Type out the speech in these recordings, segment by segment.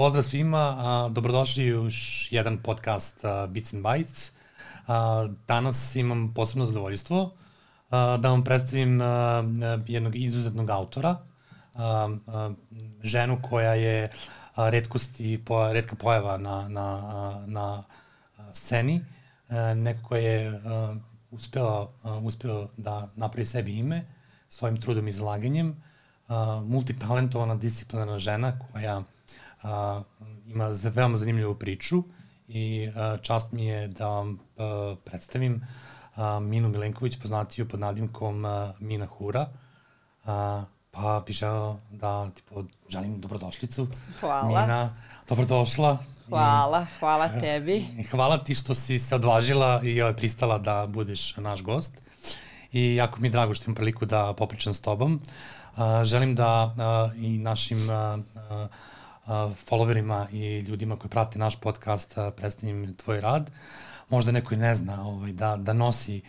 Pozdrav svima, a, dobrodošli u još jedan podcast a, Bits and Bytes. A, danas imam posebno zadovoljstvo a, da vam predstavim a, jednog izuzetnog autora, a, a, ženu koja je a, redkost i po, redka pojava na, na, na sceni, a, neko koja je a, uspela, a, uspeo da napravi sebi ime svojim trudom i zalaganjem, a, multitalentovana, disciplinarna žena koja a, ima veoma zanimljivu priču i a, čast mi je da vam a, predstavim a, Minu Milenković, poznatiju pod nadimkom a, Mina Hura. A, pa bih želeo da ti želim dobrodošlicu. Hvala. Mina, dobrodošla. Hvala, hvala tebi. I hvala ti što si se odvažila i ovaj, pristala da budeš naš gost. I jako mi je drago što imam priliku da popričam s tobom. Uh, želim da uh, i našim uh, followerima i ljudima koji prate naš podcast predstavim tvoj rad. Možda neko i ne zna ovaj, da, da nosi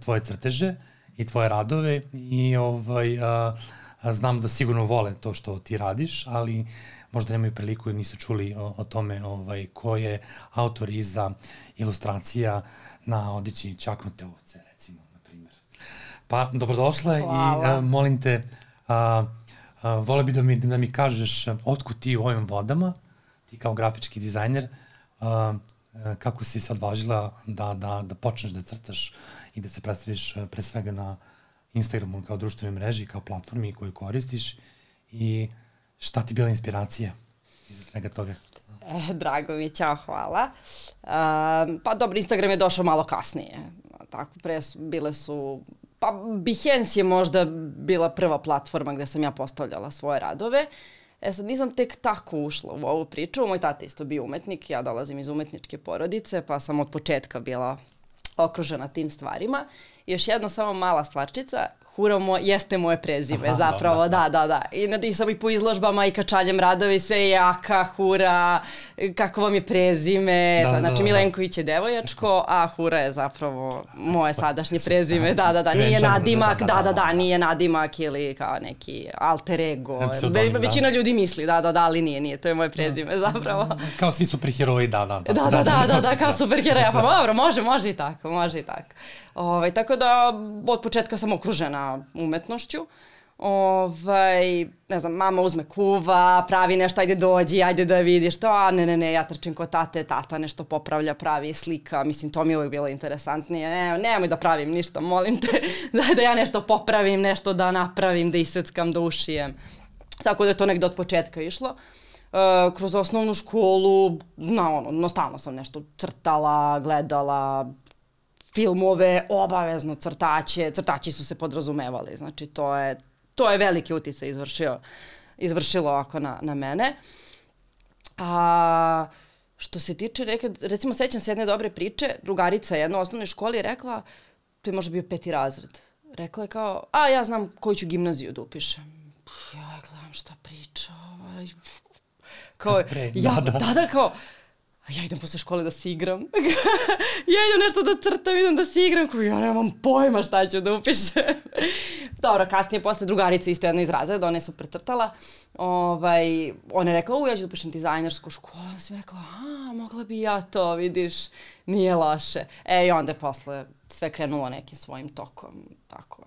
tvoje crteže i tvoje radove i ovaj, a, a, znam da sigurno vole to što ti radiš, ali možda nemaju priliku i nisu čuli o, o tome ovaj, ko je autor iza ilustracija na odići čaknute ovce, recimo, na primjer. Pa, dobrodošla Hvala. i a, molim te, a, Uh, vole bi da mi, da mi kažeš otkud ti u ovim vodama, ti kao grafički dizajner, uh, kako si se odvažila da, da, da počneš da crtaš i da se predstaviš pre svega na Instagramu kao društvenoj mreži, kao platformi koju koristiš i šta ti bila inspiracija iza svega toga? E, drago mi, ćao, hvala. Um, pa dobro, Instagram je došao malo kasnije. Tako, pre su, bile su Pa Behance je možda bila prva platforma gde sam ja postavljala svoje radove. E sad nisam tek tako ušla u ovu priču. Moj tata isto bio umetnik, ja dolazim iz umetničke porodice, pa sam od početka bila okružena tim stvarima. Još jedna samo mala stvarčica, Huramo jeste moje prezime, Aha, zapravo, da, da, da. da. I, I sam i po izložbama i kačaljem radove i sve je jaka, Hura, kako vam je prezime, da, da, znači da, da, Milenković je devojačko, a Hura je zapravo moje sadašnje prezime, da, da, da, nije nadimak, da, da, da, nije nadimak ili kao neki alter ego. Ve, većina ljudi misli, da, da, da, ali nije, nije, to je moje prezime zapravo. Kao svi superheroji, da, da, da. Da, da, da, da, da, kao superheroja, pa dobro, može, može i tako, može i tako. Ovaj, tako da od početka sam okružena umetnošću. Ovaj, ne znam, mama uzme kuva, pravi nešto, ajde dođi, ajde da vidiš to, a ne, ne, ne, ja trčim kod tate, tata nešto popravlja, pravi slika, mislim, to mi je uvijek bilo interesantnije, ne, nemoj da pravim ništa, molim te, da, da ja nešto popravim, nešto da napravim, da iseckam, da ušijem. Tako da je to negde od početka išlo. Uh, kroz osnovnu školu, zna ono, no stalno sam nešto crtala, gledala, filmove, obavezno crtaće, crtači su se podrazumevali, znači to je, to je veliki uticaj izvršio, izvršilo ako na, na mene. A što se tiče, reke, recimo sećam se jedne dobre priče, drugarica jedna u osnovnoj školi je rekla, to je možda bio peti razred, rekla je kao, a ja znam koju ću gimnaziju da upišem. Ja gledam šta priča, ovaj, kao, Pre, ja, da, da, da, kao, ja idem posle škole da se igram. ja idem nešto da crtam, idem da se igram, koji ja nemam pojma šta ću da upišem. Dobro, kasnije posle drugarice isto jedna iz razreda, ona je super crtala. Ovaj, ona je rekla, u, ja ću da upišem dizajnersku školu. Ona sam rekla, a, mogla bi ja to, vidiš, nije loše. E, i onda je posle sve krenulo nekim svojim tokom, tako,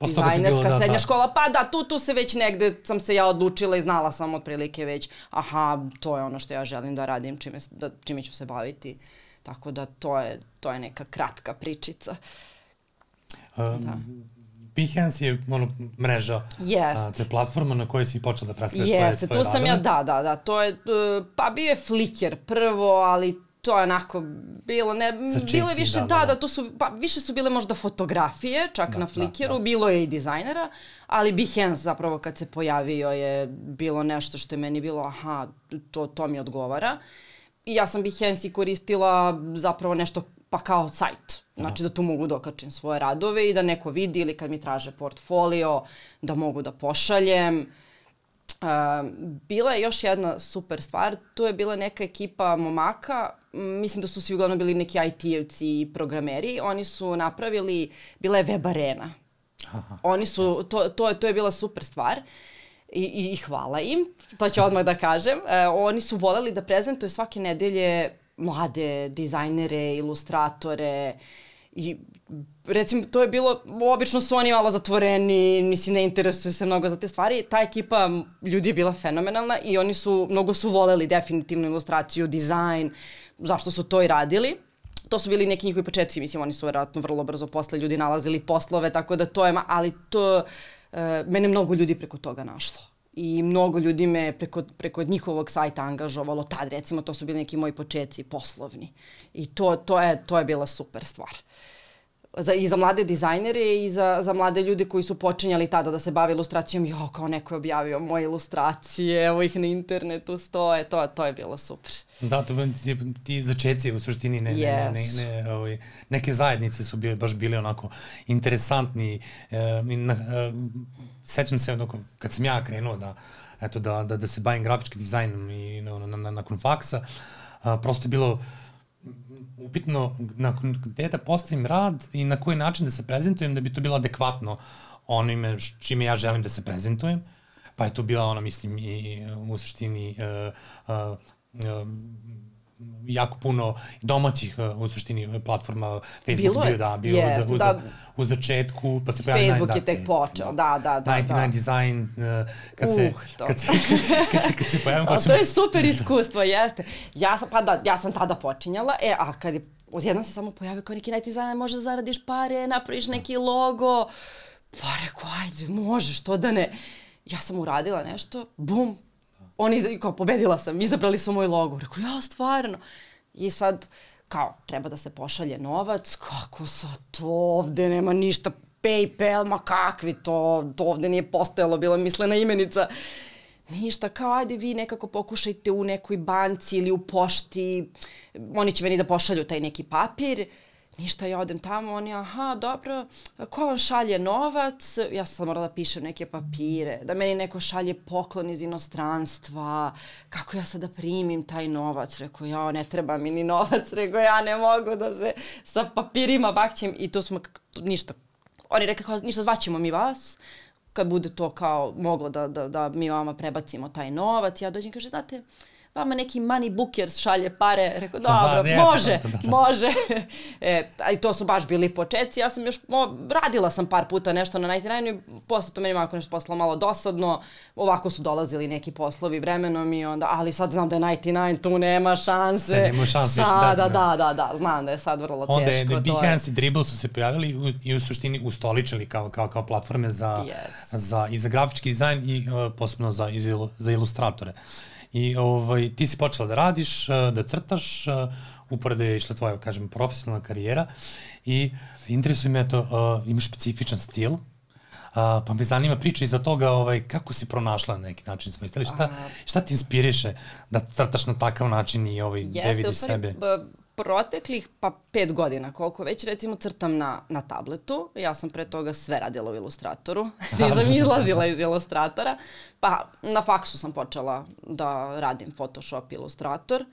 dizajnerska da, srednja da. škola, pa da, tu, tu se već negde sam se ja odlučila i znala sam otprilike već, aha, to je ono što ja želim da radim, čime, da, čime ću se baviti. Tako da to je, to je neka kratka pričica. Um, da. Behance je ono, mreža, Jest. a, to je platforma na kojoj si počela da predstavljaš svoje, svoje radove. Jeste, tu sam ja, da, da, da, to je, uh, pa bio je Flickr prvo, ali to je onako bilo ne bilo je više da, da, da, da, to su pa više su bile možda fotografije čak da, na Flickeru, da, da. bilo je i dizajnera, ali Behance zapravo kad se pojavio je bilo nešto što je meni bilo aha, to to mi odgovara. I ja sam Behance koristila zapravo nešto pa kao sajt. Znači da tu mogu da okačim svoje radove i da neko vidi ili kad mi traže portfolio da mogu da pošaljem. Uh, bila je još jedna super stvar, tu je bila neka ekipa momaka, mislim da su svi uglavnom bili neki IT-evci i programeri, oni su napravili, bila je web arena. Aha, Oni su, to, to, to je bila super stvar. I, i hvala im, to ću odmah da kažem. E, oni su voleli da prezentuju svake nedelje mlade dizajnere, ilustratore i recimo to je bilo, obično su oni malo zatvoreni, mislim ne interesuju se mnogo za te stvari. Ta ekipa ljudi je bila fenomenalna i oni su, mnogo su voleli definitivno ilustraciju, dizajn, zašto su to i radili. To su bili neki njihovi početci, mislim oni su verovatno vrlo brzo posle ljudi nalazili poslove, tako da to je, ali to, e, mene mnogo ljudi preko toga našlo i mnogo ljudi me preko, preko njihovog sajta angažovalo tad, recimo to su bili neki moji početci poslovni i to, to, je, to je bila super stvar. Za, I za mlade dizajnere i za, za mlade ljude koji su počinjali tada da se bave ilustracijom, jo, kao neko je objavio moje ilustracije, evo ih na internetu stoje, to, to je bilo super. Da, to ti, ti začeci u suštini ne, yes. ne, ne, ne, ovaj, neke zajednice su bile, baš bile onako interesantni, e, na, e, sećam se onako, kad sam ja krenuo da, eto, da, da, da se bavim grafičkim dizajnom i na, na, na, nakon faksa, a, prosto je bilo upitno na, gde da postavim rad i na koji način da se prezentujem da bi to bilo adekvatno onime čime ja želim da se prezentujem. Pa je to bila ona, mislim, i u suštini uh, uh, uh, jako puno domaćih u suštini platforma Facebook bilo je, bio da bio yes, za, u, da, u začetku pa se pojavio Facebook je tek počeo da da da 99 da. Design uh, kad se uh, kad se kad se kad se pojavio pa to je super iskustvo jeste. Ja sam pa da ja sam tada počinjala e a kad je odjednom se samo pojavio kao neki dizajner može da zaradiš pare napraviš neki logo. Pa rekao ajde može što da ne. Ja sam uradila nešto bum oni, kao, pobedila sam, izabrali su moj logo. Rekao, ja, stvarno. I sad, kao, treba da se pošalje novac, kako sad to ovde nema ništa, Paypal, ma kakvi to, to ovde nije postojalo, bila mislena imenica. Ništa, kao ajde vi nekako pokušajte u nekoj banci ili u pošti, oni će meni da pošalju taj neki papir ništa, ja odem tamo, oni, aha, dobro, ko vam šalje novac? Ja sam morala da pišem neke papire, da meni neko šalje poklon iz inostranstva, kako ja sada primim taj novac? Rekao, ja, ne treba mi ni novac, rekao, ja ne mogu da se sa papirima bakćem i to smo, ništa. Oni rekao, kao, ništa, zvaćemo mi vas, kad bude to kao moglo da, da, da mi vama prebacimo taj novac, ja dođem i kaže, znate, uh, vama neki money bookers šalje pare. Rekao, dobro, da, može, to, da, da. može. e, a i to su baš bili početci. Ja sam još, mo, radila sam par puta nešto na 99 i posle to meni malo nešto poslalo malo dosadno. Ovako su dolazili neki poslovi vremenom i onda, ali sad znam da je 99, tu nema šanse. Sad nema šanse. Sada, da, da, da, da, znam da je sad vrlo onda teško. Onda je Behance i Dribble su se pojavili i u suštini ustoličili kao, kao, kao platforme za, yes. za, i za grafički dizajn i uh, posebno za, za ilustratore. I ovaj, ti si počela da radiš, eh, da crtaš, eh, uporede je išla tvoja, kažem, profesionalna karijera i interesuje me to, uh, imaš specifičan stil, Uh, pa me zanima priča iza toga ovaj, kako si pronašla na neki način svoj stil, šta, šta ti inspiriše da crtaš na takav način i ovaj, Jeste, da vidiš sebe? Proteklih pa pet godina, koliko već recimo crtam na, na tabletu. Ja sam pre toga sve radila u ilustratoru. Nisam izlazila iz ilustratora. Pa na faksu sam počela da radim Photoshop ilustrator.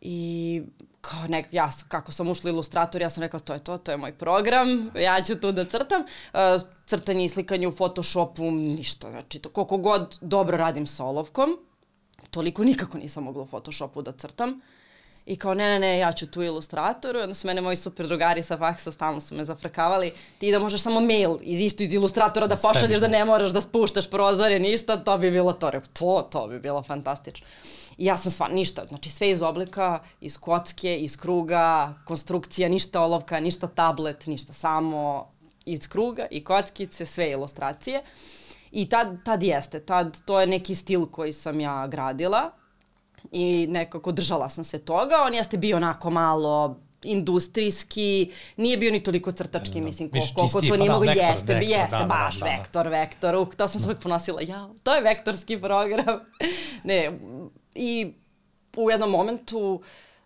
I kao nek, ja, kako sam ušla ilustrator, ja sam rekla to je to, to je moj program, ja ću tu da crtam. Uh, crtanje i slikanje u Photoshopu, ništa, znači to koliko god dobro radim sa olovkom, toliko nikako nisam mogla u Photoshopu da crtam. I kao, ne, ne, ne, ja ću tu ilustratoru. Onda su mene moji super drugari sa faksa stalno su me zafrkavali. Ti da možeš samo mail iz isto iz ilustratora da pošalješ da ne moraš da spuštaš prozore, ništa, to bi bilo to. Rekao, to, to bi bilo fantastično. I ja sam sva, ništa, znači sve iz oblika, iz kocke, iz kruga, konstrukcija, ništa olovka, ništa tablet, ništa, samo iz kruga i kockice, sve ilustracije. I tad, tad jeste, tad to je neki stil koji sam ja gradila i nekako držala sam se toga. On jeste bio onako malo industrijski, nije bio ni toliko crtački, da, mislim, koliko, koliko to nije pa mogo, da, jeste, vektor, jeste, da, da baš da, da, vektor, vektor, uh, to sam da. uvek ponosila, ja, to je vektorski program. ne, i u jednom momentu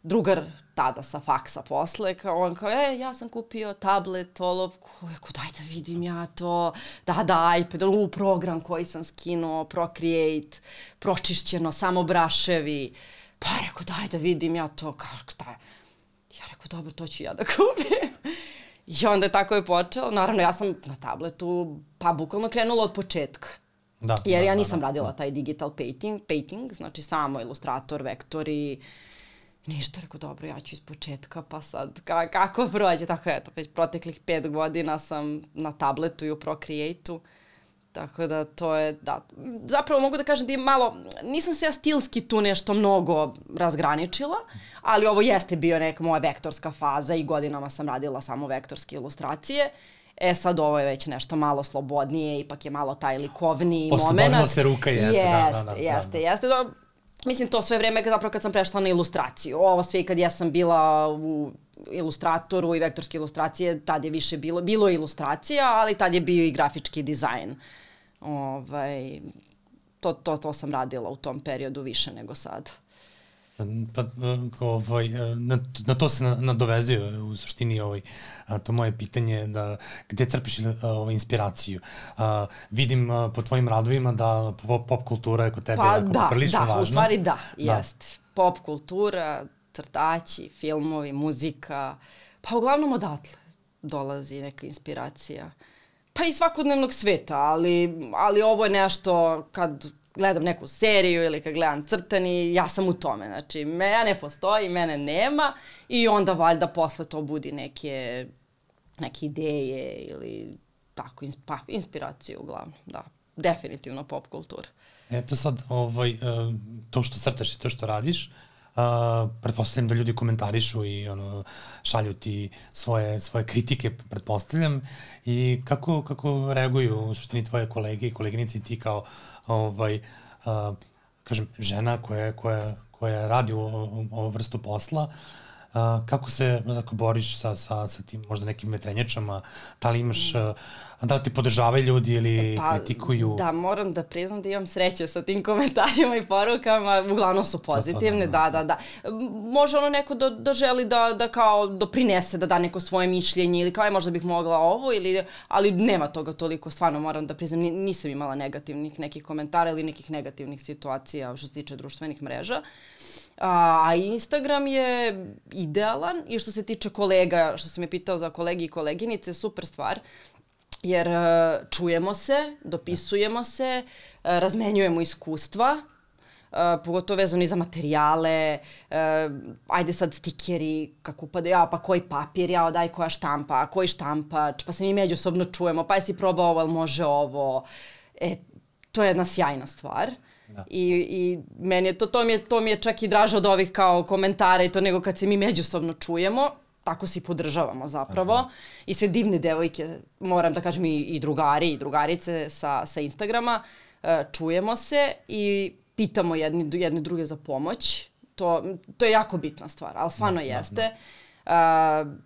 drugar tada sa faksa posle, kao on kao, e, ja sam kupio tablet, olovku, jako daj da vidim ja to, da, da, iPad, u program koji sam skinuo, Procreate, pročišćeno, samo braševi, pa rekao, daj da vidim ja to, kao, da, ja rekao, dobro, to ću ja da kupim. I onda je tako je počeo, naravno ja sam na tabletu, pa bukvalno krenula od početka. Da, Jer da, ja da, nisam da, radila da. taj digital painting, painting, znači samo ilustrator, vektori, ništa, rekao, dobro, ja ću iz početka, pa sad ka, kako prođe, tako eto, već proteklih pet godina sam na tabletu i u Procreate-u, tako da to je, da, zapravo mogu da kažem da je malo, nisam se ja stilski tu nešto mnogo razgraničila, ali ovo jeste bio neka moja vektorska faza i godinama sam radila samo vektorske ilustracije, E sad ovo je već nešto malo slobodnije, ipak je malo taj likovni moment. Oslobodila se ruka, jeste, da, da, jeste, da, da, jeste, da. jeste. Da, mislim, to sve vreme zapravo kad sam prešla na ilustraciju. Ovo sve kad ja sam bila u ilustratoru i vektorske ilustracije, tad je više bilo, bilo ilustracija, ali tad je bio i grafički dizajn. Ovaj, to, to, to sam radila u tom periodu više nego sad. Pa, ovaj, na, na to se nadovezuje u suštini ovaj, to moje pitanje da gde crpiš ovaj, inspiraciju. A, vidim a, po tvojim radovima da pop, pop kultura je kod tebe Pa jako da, prilično da, važna. u stvari da, Da. jeste. Pop kultura, crtači, filmovi, muzika, pa uglavnom odatle dolazi neka inspiracija. Pa i svakodnevnog sveta, ali, ali ovo je nešto kad gledam neku seriju ili kad gledam crtani, ja sam u tome. Znači, mene postoji, mene nema i onda valjda posle to budi neke, neke ideje ili tako, pa, inspiraciju uglavnom, da. Definitivno pop kultura. Eto sad, ovaj, e, to što crtaš i to što radiš, Uh, pretpostavljam da ljudi komentarišu i ono, šalju ti svoje, svoje kritike, pretpostavljam. I kako, kako reaguju u suštini tvoje kolege i koleginice i ti kao ovaj, uh, kažem, žena koja, koja, koja radi u ovu vrstu posla, uh, kako se tako boriš sa, sa, sa tim možda nekim vetrenjačama, da li imaš, uh, da li te podržavaju ljudi ili pa, kritikuju? Da, moram da priznam da imam sreće sa tim komentarima i porukama, uglavnom su pozitivne, da, da, da. Može ono neko da, da želi da, da kao doprinese, da da neko svoje mišljenje ili kao je možda bih mogla ovo, ili, ali nema toga toliko, stvarno moram da priznam, nisam imala negativnih nekih komentara ili nekih negativnih situacija što se tiče društvenih mreža. A Instagram je idealan i što se tiče kolega, što si me pitao za kolegi i koleginice, super stvar jer uh, čujemo se, dopisujemo se, uh, razmenjujemo iskustva, uh, pogotovo vezano i za materijale, uh, ajde sad stikeri, kako upada, ja, pa koji papir, ja, daj koja štampa, a koji štampač, pa se mi međusobno čujemo, pa jesi probao ovo, ali može ovo. E, to je jedna sjajna stvar. Da. I, I meni je to, to mi je, to mi je čak i draže od ovih kao komentara i to nego kad se mi međusobno čujemo, tako se i podržavamo zapravo. Aha. I sve divne devojke, moram da kažem i, i drugari i drugarice sa, sa Instagrama, uh, čujemo se i pitamo jedni, jedne druge za pomoć. To, to je jako bitna stvar, ali stvarno da, jeste. Da, da. Uh,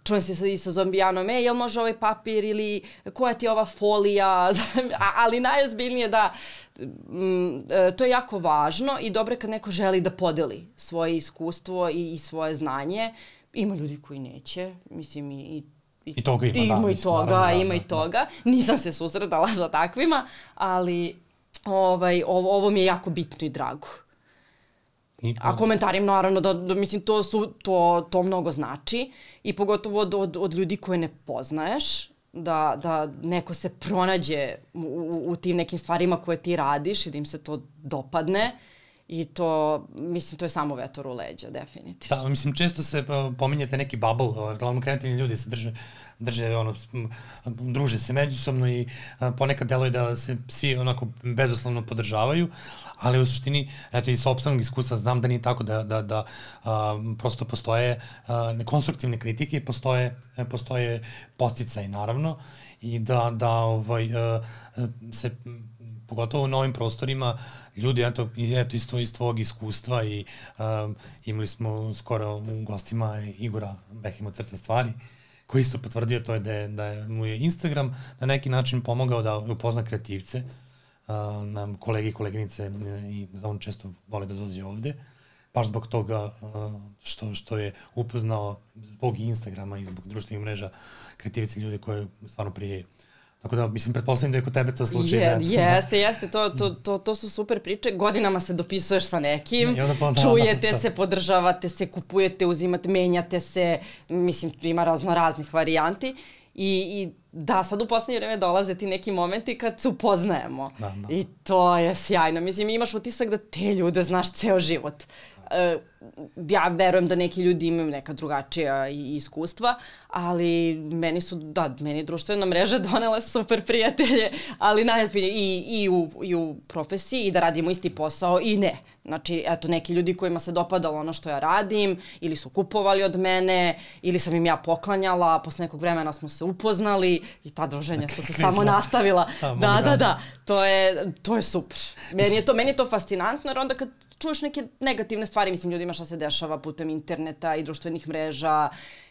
čujem se i sa zombijanom, e, jel može ovaj papir ili koja ti je ova folija, ali najozbiljnije da mm, to je jako važno i dobro je kad neko želi da podeli svoje iskustvo i, i svoje znanje. Ima ljudi koji neće, mislim i, i I, I toga ima, ima da. Ima i toga, naravno, da, ima da, i toga. Nisam se susretala sa takvima, ali ovaj, ovo, ovo mi je jako bitno i drago. I, A komentarim naravno da, da mislim to su to to mnogo znači. I pogotovo od, od, od ljudi koje ne poznaješ da, da neko se pronađe u, u, tim nekim stvarima koje ti radiš i da im se to dopadne i to, mislim, to je samo vetor u leđa, definitivno. Da, mislim, često se uh, pominjete neki bubble, uh, glavno kreativni ljudi se drže, drže, ono, druže se međusobno i ponekad deluje da se svi onako bezoslovno podržavaju, ali u suštini, eto, iz sobstvenog iskustva znam da nije tako da, da, da a, prosto postoje a, konstruktivne kritike, postoje, postoje posticaj, naravno, i da, da ovaj, a, se pogotovo u novim prostorima, ljudi, eto, eto iz, tvoj, iz tvojeg iskustva i um, imali smo skoro u gostima Igora Behimo Crta stvari, koji isto potvrdio to je da, je, da je, mu je Instagram na neki način pomogao da upozna kreativce, uh, nam kolege i koleginice i da on često vole da dođe ovde, baš zbog toga uh, što, što je upoznao zbog Instagrama i zbog društvenih mreža kreativice ljude koje stvarno prije Tako da, mislim, pretpostavljam da je kod tebe to slučaj. Je, da, jeste, jeste, to, to, to, to su super priče. Godinama se dopisuješ sa nekim, I onda pa, da, čujete da, se, podržavate se, kupujete, uzimate, menjate se, mislim, ima razno raznih varijanti. I, i da, sad u poslednje vreme dolaze ti neki momenti kad se upoznajemo. Da, da. I to je sjajno. Mislim, imaš utisak da te ljude znaš ceo život. Uh, ja verujem da neki ljudi imaju neka drugačija iskustva, ali meni su, da, meni društvena mreža donela super prijatelje, ali najozbiljnije i, i, u, i u profesiji i da radimo isti posao i ne. Znači, eto, neki ljudi kojima se dopadalo ono što ja radim, ili su kupovali od mene, ili sam im ja poklanjala, posle nekog vremena smo se upoznali i ta druženja su se samo nastavila. Da, da, da, da, to je, to je super. Meni je to, meni je to fascinantno, jer onda kad čuješ neke negativne stvari, mislim, ljudima šta se dešava putem interneta i društvenih mreža,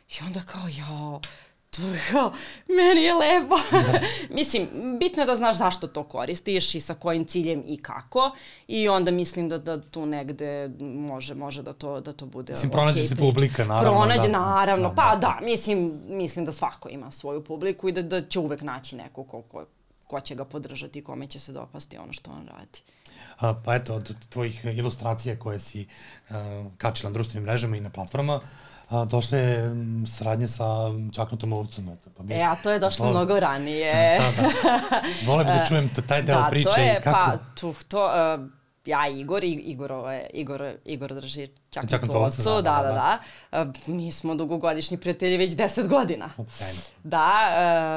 i onda kao, jao, to kao, meni je lepo. Da. mislim, bitno je da znaš zašto to koristiš i sa kojim ciljem i kako. I onda mislim da, da tu negde može, može da to, da to bude Mislim, pronađe okay, se publika, naravno. Pronađe, da, naravno. Da, pa da. da, mislim, mislim da svako ima svoju publiku i da, da će uvek naći neko ko, ko, ko će ga podržati i kome će se dopasti ono što on radi. Pa eto, od tvojih ilustracija koje si uh, kačila na društvenim mrežama i na platformama, a, došle je saradnje sa Čaknutom ovcom. Eto, pa bi, e, a to je došlo vole, mnogo ranije. Da, da. Vole bi da čujem to, taj deo da, priče to je, i kako... Pa, tu, to, uh, ja Igor, Igor, je, Igor, Igor drži Čaknutu ovcu, da, da, da. da. da. Uh, mi smo dugogodišnji prijatelji već 10 godina. Sjajno. Da,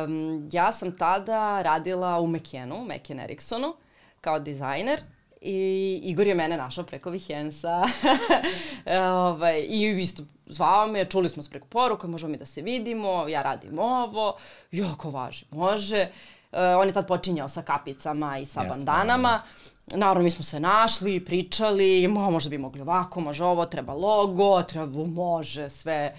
um, ja sam tada radila u Mekenu, Meken Ericssonu, kao dizajner I Igor je mene našao preko Vihensa. ovaj, I isto zvao me, čuli smo se preko poruka, možemo mi da se vidimo, ja radim ovo. Jako važi, može. Uh, on je tad počinjao sa kapicama i sa Jeste, bandanama. Naravno, mi smo se našli, pričali, mo, možda bi mogli ovako, može ovo, treba logo, treba, može, sve.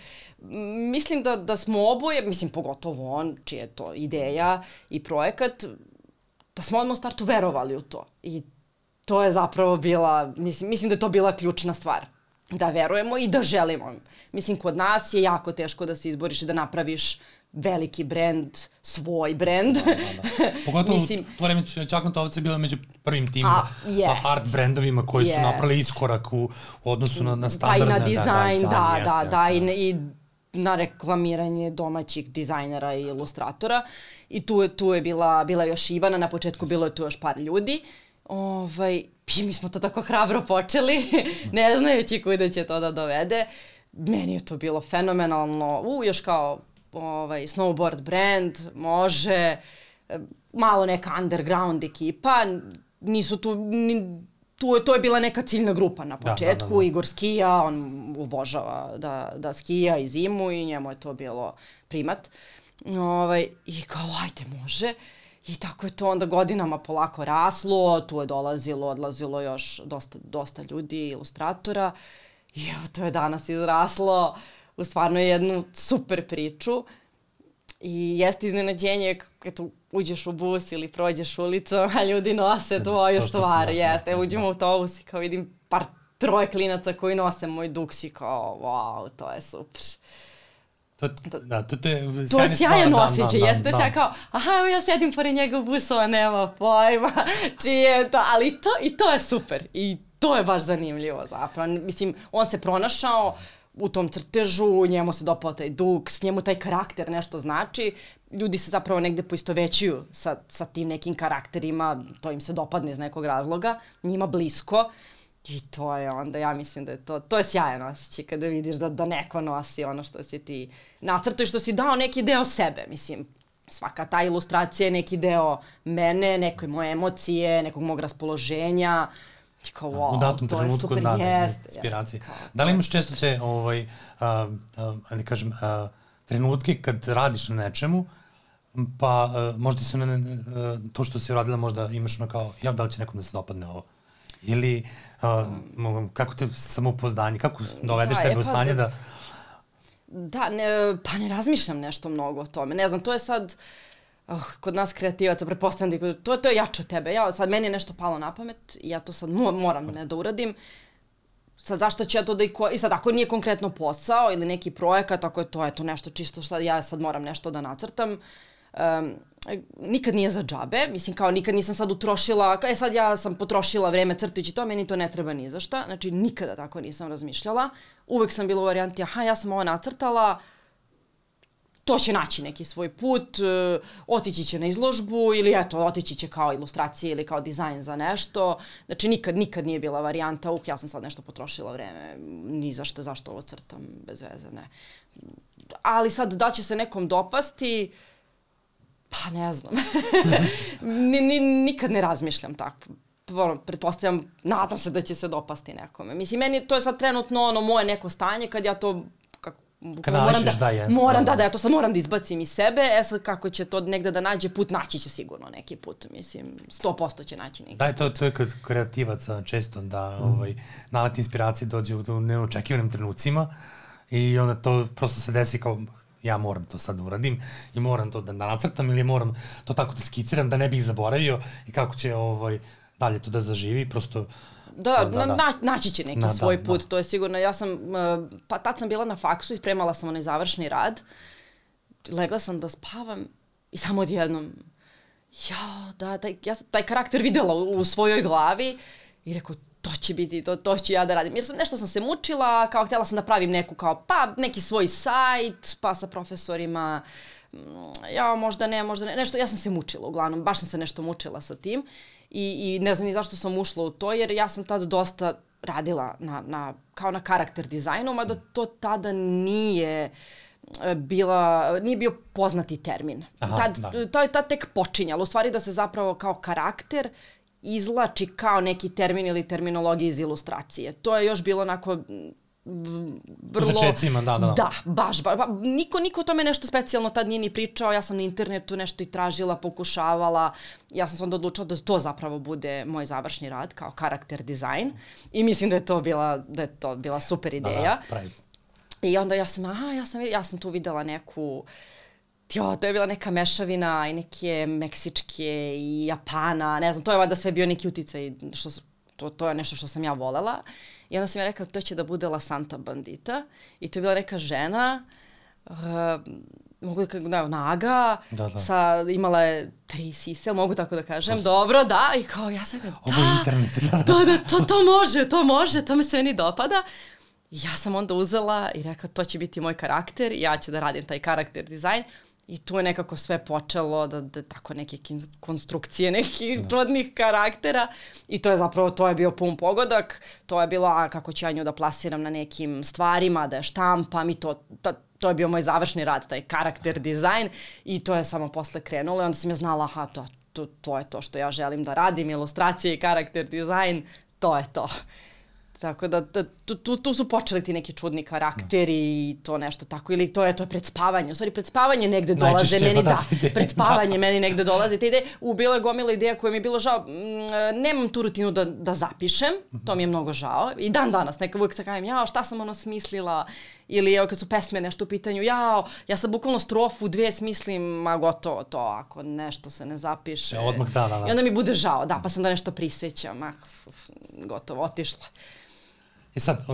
Mislim da, da smo oboje, mislim, pogotovo on, čija je to ideja i projekat, da smo odmah u startu verovali u to. I to je zapravo bila, mislim, mislim da je to bila ključna stvar. Da verujemo i da želimo. Mislim, kod nas je jako teško da se izboriš i da napraviš veliki brend, svoj brend. Da, da, da. Pogotovo Mislim, to vreme Čaknutovac je bila među prvim tim a, yes. art brendovima koji yes. su napravili iskorak u, u odnosu na, na standardne. Pa i na dizajn, da, da, da, da, da, da, i, i na reklamiranje domaćih dizajnera i ilustratora. I tu, tu je bila, bila još Ivana, na početku bilo je tu još par ljudi. Uh, Ovaj, i mi smo to tako hrabro počeli, ne znajući kuda će to da dovede. Meni je to bilo fenomenalno. U, još kao ovaj, snowboard brand, može, malo neka underground ekipa, nisu tu, ni, tu je, to je bila neka ciljna grupa na početku, da, da, da, da. Igor skija, on obožava da, da skija i zimu i njemu je to bilo primat. Ovaj, I kao, ajde, može. Uh, I tako je to onda godinama polako raslo, tu je dolazilo, odlazilo još dosta, dosta ljudi, ilustratora. I evo, to je danas izraslo u stvarno jednu super priču. I jeste iznenađenje kad uđeš u bus ili prođeš ulicom, a ljudi nose tvoju stvar. Jeste, evo uđemo u autobus i kao vidim par troje klinaca koji nose moj duks i kao, wow, to je super. To, da, to, te, to je sjajan da, osjećaj, da, jeste da, da. kao, aha, evo ja sedim pored njega u busu, a nema pojma, čije je to, ali to, i to je super, i to je baš zanimljivo zapravo, mislim, on se pronašao u tom crtežu, njemu se dopao taj duks, njemu taj karakter nešto znači, ljudi se zapravo negde poistovećuju sa, sa tim nekim karakterima, to im se dopadne iz nekog razloga, njima blisko, I to je onda, ja mislim da je to, to je sjajan osjećaj kada vidiš da, da neko nosi ono što si ti nacrto i što si dao neki deo sebe, mislim, svaka ta ilustracija je neki deo mene, neke moje emocije, nekog mog raspoloženja, I kao, da, wow, u datom to trenutku, je super, da, jeste, inspiracije. Jeste, kao, da li imaš često te, ovaj, a, a, da kažem, a, trenutke kad radiš na nečemu, pa a, možda se ne, ne, to što si uradila možda imaš ono kao, ja, da li će nekom da se dopadne ovo? Ili uh, kako te samoupoznanje, kako dovedeš da, sebe u stanje da... Da, ne, pa ne razmišljam nešto mnogo o tome. Ne znam, to je sad... Oh, kod nas kreativaca, prepostavljam da to, to je jače od tebe. Ja, sad meni je nešto palo na pamet ja to sad moram ne da uradim. Sad zašto ću ja to da i ko... I sad ako nije konkretno posao ili neki projekat, ako je to eto nešto čisto što ja sad moram nešto da nacrtam, um, nikad nije za džabe, mislim kao nikad nisam sad utrošila, e sad ja sam potrošila vreme crtići to, meni to ne treba ni za šta, znači nikada tako nisam razmišljala. Uvek sam bila u varijanti, aha ja sam ovo nacrtala, to će naći neki svoj put, uh, otići će na izložbu ili eto, otići će kao ilustracije ili kao dizajn za nešto. Znači nikad, nikad nije bila varijanta, uk, ja sam sad nešto potrošila vreme, ni zašto, zašto ovo crtam, bez veze, ne. Ali sad da će se nekom dopasti, pa ne znam. ni, ni, nikad ne razmišljam tako ono, pretpostavljam, nadam se da će se dopasti nekome. Mislim, meni to je sad trenutno ono moje neko stanje kad ja to Kad moram da, da, jesno, moram da, da, da, ja to sad moram da izbacim iz sebe, e sad kako će to negde da nađe put, naći će sigurno neki put, mislim, 100% će naći neki da, put. Da, to, to je kod kreativaca često da mm. ovaj, nalet inspiracije dođe u neočekivanim trenucima i onda to prosto se desi kao ja moram to sad da uradim i moram to da nacrtam ili moram to tako da skiciram da ne bih zaboravio i kako će ovaj, dalje to da zaživi, prosto Da, da, da, da. Na, naći će neki da, svoj da, put, da. to je sigurno. Ja sam, pa tad sam bila na faksu i spremala sam onaj završni rad. Legla sam da spavam i samo odjednom, ja, da, taj, ja sam taj karakter videla u, u svojoj glavi i rekao, to će biti, to, to ću ja da radim. Jer sam, nešto sam se mučila, kao htjela sam da pravim neku, kao, pa, neki svoj sajt, pa sa profesorima, mm, ja, možda ne, možda ne, nešto, ja sam se mučila uglavnom, baš sam se nešto mučila sa tim i, i ne znam ni zašto sam ušla u to, jer ja sam tad dosta radila na, na, kao na karakter dizajnu, mada to tada nije e, bila, nije bio poznati termin. Aha, tad, da. To je tad tek počinjalo, u stvari da se zapravo kao karakter izlači kao neki termin ili terminologija iz ilustracije. To je još bilo onako vrlo... Začecima, da, da. Da, baš, baš. Ba, niko, niko o tome nešto specijalno tad nije ni pričao, ja sam na internetu nešto i tražila, pokušavala. Ja sam se onda odlučila da to zapravo bude moj završni rad kao karakter dizajn i mislim da je to bila, da je to bila super ideja. Da, da, pravi. I onda ja sam, aha, ja sam, ja sam tu videla neku, jo, to je bila neka mešavina i neke meksičke i Japana, ne znam, to je valjda sve bio neki uticaj, što, to, to je nešto što sam ja volela. I onda sam ja rekla to će da bude La Santa Bandita i to je bila neka žena uh, mogu da kažem, da, naga, da, da. Sa, imala je tri sise, mogu tako da kažem, to... dobro, da, i kao ja sam rekla, da, Ovo je internet, da, da. da, da, to, to može, to može, to me se meni dopada. Ja sam onda uzela i rekla, to će biti moj karakter, ja ću da radim taj karakter dizajn. I tu je nekako sve počelo da, da tako neke konstrukcije nekih da. rodnih karaktera i to je zapravo, to je bio pun pogodak, to je bilo a, kako ću ja nju da plasiram na nekim stvarima, da je štampam i to, to, to je bio moj završni rad, taj karakter dizajn i to je samo posle krenulo i onda sam ja znala, aha, to, to, to je to što ja želim da radim, ilustracije i karakter dizajn, to je to. Tako da, da tu, tu, tu su počeli ti neki čudni karakteri i to nešto tako. Ili to je to pred spavanje. U stvari, pred spavanje negde dolaze Najčešće, meni, pa da, da pred spavanje da. meni negde dolaze te ideje. U bilo je gomila ideja koja mi je bilo žao. Mm, nemam tu rutinu da, da zapišem, to mi je mnogo žao. I dan danas, neka uvijek se kajem, jao, šta sam ono smislila, ili evo kad su pesme nešto u pitanju, jao, ja sad bukvalno strofu dve smislim, ma gotovo to, ako nešto se ne zapiše. Ja, odmah da, da, da. I onda mi bude žao, da, pa sam da nešto prisećam, ah, gotovo, otišla. E sad,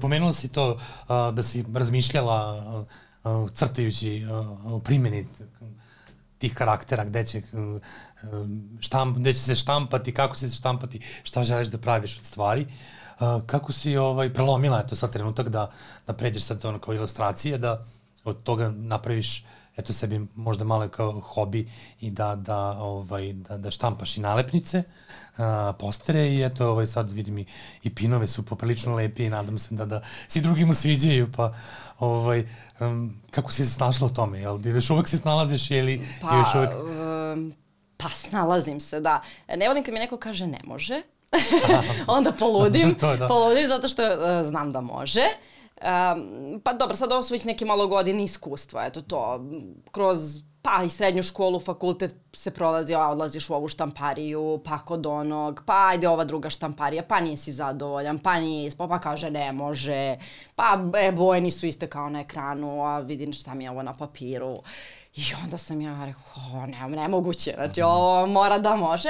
pomenula si to uh, da si razmišljala uh, crtajući uh, primjeni tih karaktera, gde će, štamp, gde će se štampati, kako će se štampati, šta želiš da praviš od stvari. Uh, kako si ovaj, prelomila, eto sad trenutak da, da pređeš sad ono kao ilustracije, da od toga napraviš eto sebi možda malo kao hobi i da, da, ovaj, da, da štampaš i nalepnice, a, postere i eto ovaj, sad vidim i, i pinove su poprilično lepi i nadam se da, da si drugim sviđaju, pa ovaj, um, kako si se snašla u tome? Jel, još uvek se snalaziš ili pa, još uvek... Um, pa snalazim se, da. Ne volim kad mi neko kaže ne može, onda poludim, to, da. poludim zato što uh, znam da može. Um, pa dobro, sad ovo su već neke malo godine iskustva, eto to, kroz pa i srednju školu, fakultet se prolazi, a odlaziš u ovu štampariju, pa kod onog, pa ajde ova druga štamparija, pa nisi zadovoljan, pa nije ispo, pa kaže ne može, pa e, boje nisu iste kao na ekranu, a vidim šta mi je ovo na papiru. I onda sam ja rekao, ne, nemoguće, znači ovo mora da može.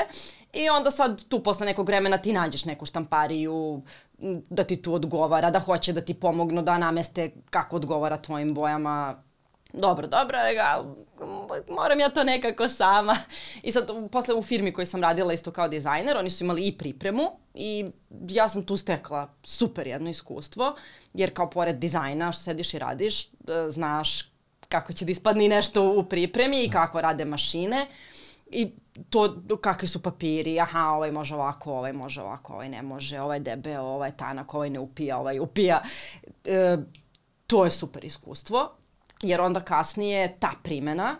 I onda sad tu posle nekog vremena ti nađeš neku štampariju da ti tu odgovara, da hoće da ti pomognu da nameste kako odgovara tvojim bojama. Dobro, dobro, ga, moram ja to nekako sama. I sad, posle u firmi koju sam radila isto kao dizajner, oni su imali i pripremu i ja sam tu stekla super jedno iskustvo, jer kao pored dizajna što sediš i radiš, znaš kako će da ispadne i nešto u pripremi i kako rade mašine. I to, kakvi su papiri, aha, ovaj može ovako, ovaj može ovako, ovaj ne može, ovaj debeo, ovaj tanak, ovaj ne upija, ovaj upija. E, to je super iskustvo, jer onda kasnije ta primena,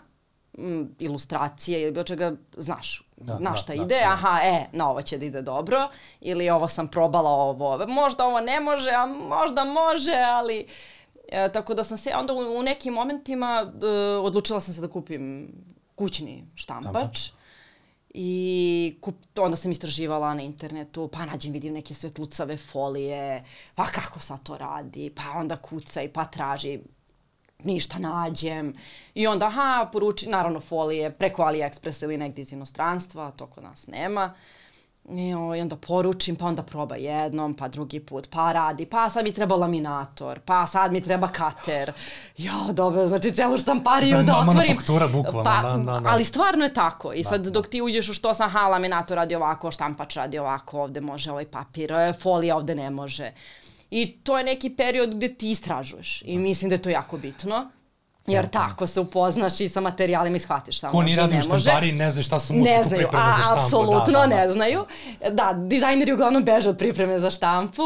m, ilustracije ili bilo čega, znaš, da, na da, šta da, ide, da, aha, e, na ovo će da ide dobro, ili ovo sam probala ovo, možda ovo ne može, a možda može, ali... E, tako da sam se onda u, u nekim momentima e, odlučila sam se da kupim kućni štampač. štampač. I kup, onda sam istraživala na internetu, pa nađem, vidim neke svetlucave folije, pa kako sad to radi, pa onda kucaj, pa traži, ništa nađem. I onda, aha, poruči, naravno folije preko AliExpress ili negdje iz inostranstva, to kod nas nema. I, o, I onda poručim, pa onda proba jednom, pa drugi put, pa radi, pa sad mi treba laminator, pa sad mi treba kater. Jo, dobro, znači celu štampariju da, da otvorim. Manufaktura bukvalno, pa, da, da, da. Ali stvarno je tako. I da, sad dok ti uđeš u što sam, ha, laminator radi ovako, štampač radi ovako, ovde može ovaj papir, e, folija ovde ne može. I to je neki period gde ti istražuješ i mislim da je to jako bitno. Jer ja, tako se upoznaš i sa materijalima i shvatiš šta Ko ni radi u štampari ne znaju šta su muziku ne znaju, pripreme a, za štampu. Apsolutno da, da, da. ne znaju. Da, dizajneri uglavnom beže od pripreme za štampu.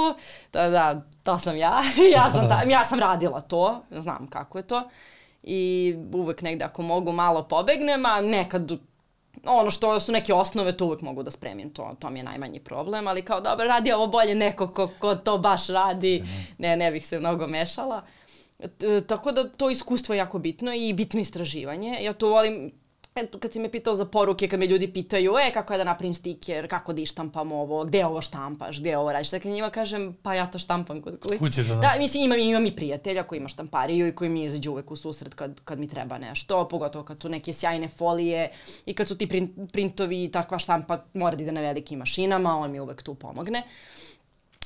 Da, da, to sam ja. ja, sam, ta, ja sam radila to, znam kako je to. I uvek negde ako mogu malo pobegnem, a nekad ono što su neke osnove, to uvek mogu da spremim, to, to mi je najmanji problem, ali kao dobro, radi ovo bolje neko ko, ko to baš radi, ne, ne bih se mnogo mešala. E, tako da to iskustvo je jako bitno i bitno istraživanje. Ja to volim, eto, kad si me pitao za poruke, kad me ljudi pitaju, e, kako je da napravim stiker, kako da ištampam ovo, gde ovo štampaš, gde ovo radiš. Dakle, njima kažem, pa ja to štampam kod kuće. Kuće, da. Da, mislim, imam, imam i prijatelja koji ima štampariju i koji mi izađe uvek u susret kad, kad mi treba nešto, pogotovo kad su neke sjajne folije i kad su ti print, printovi i takva štampa mora da ide na velikim mašinama, on mi uvek tu pomogne.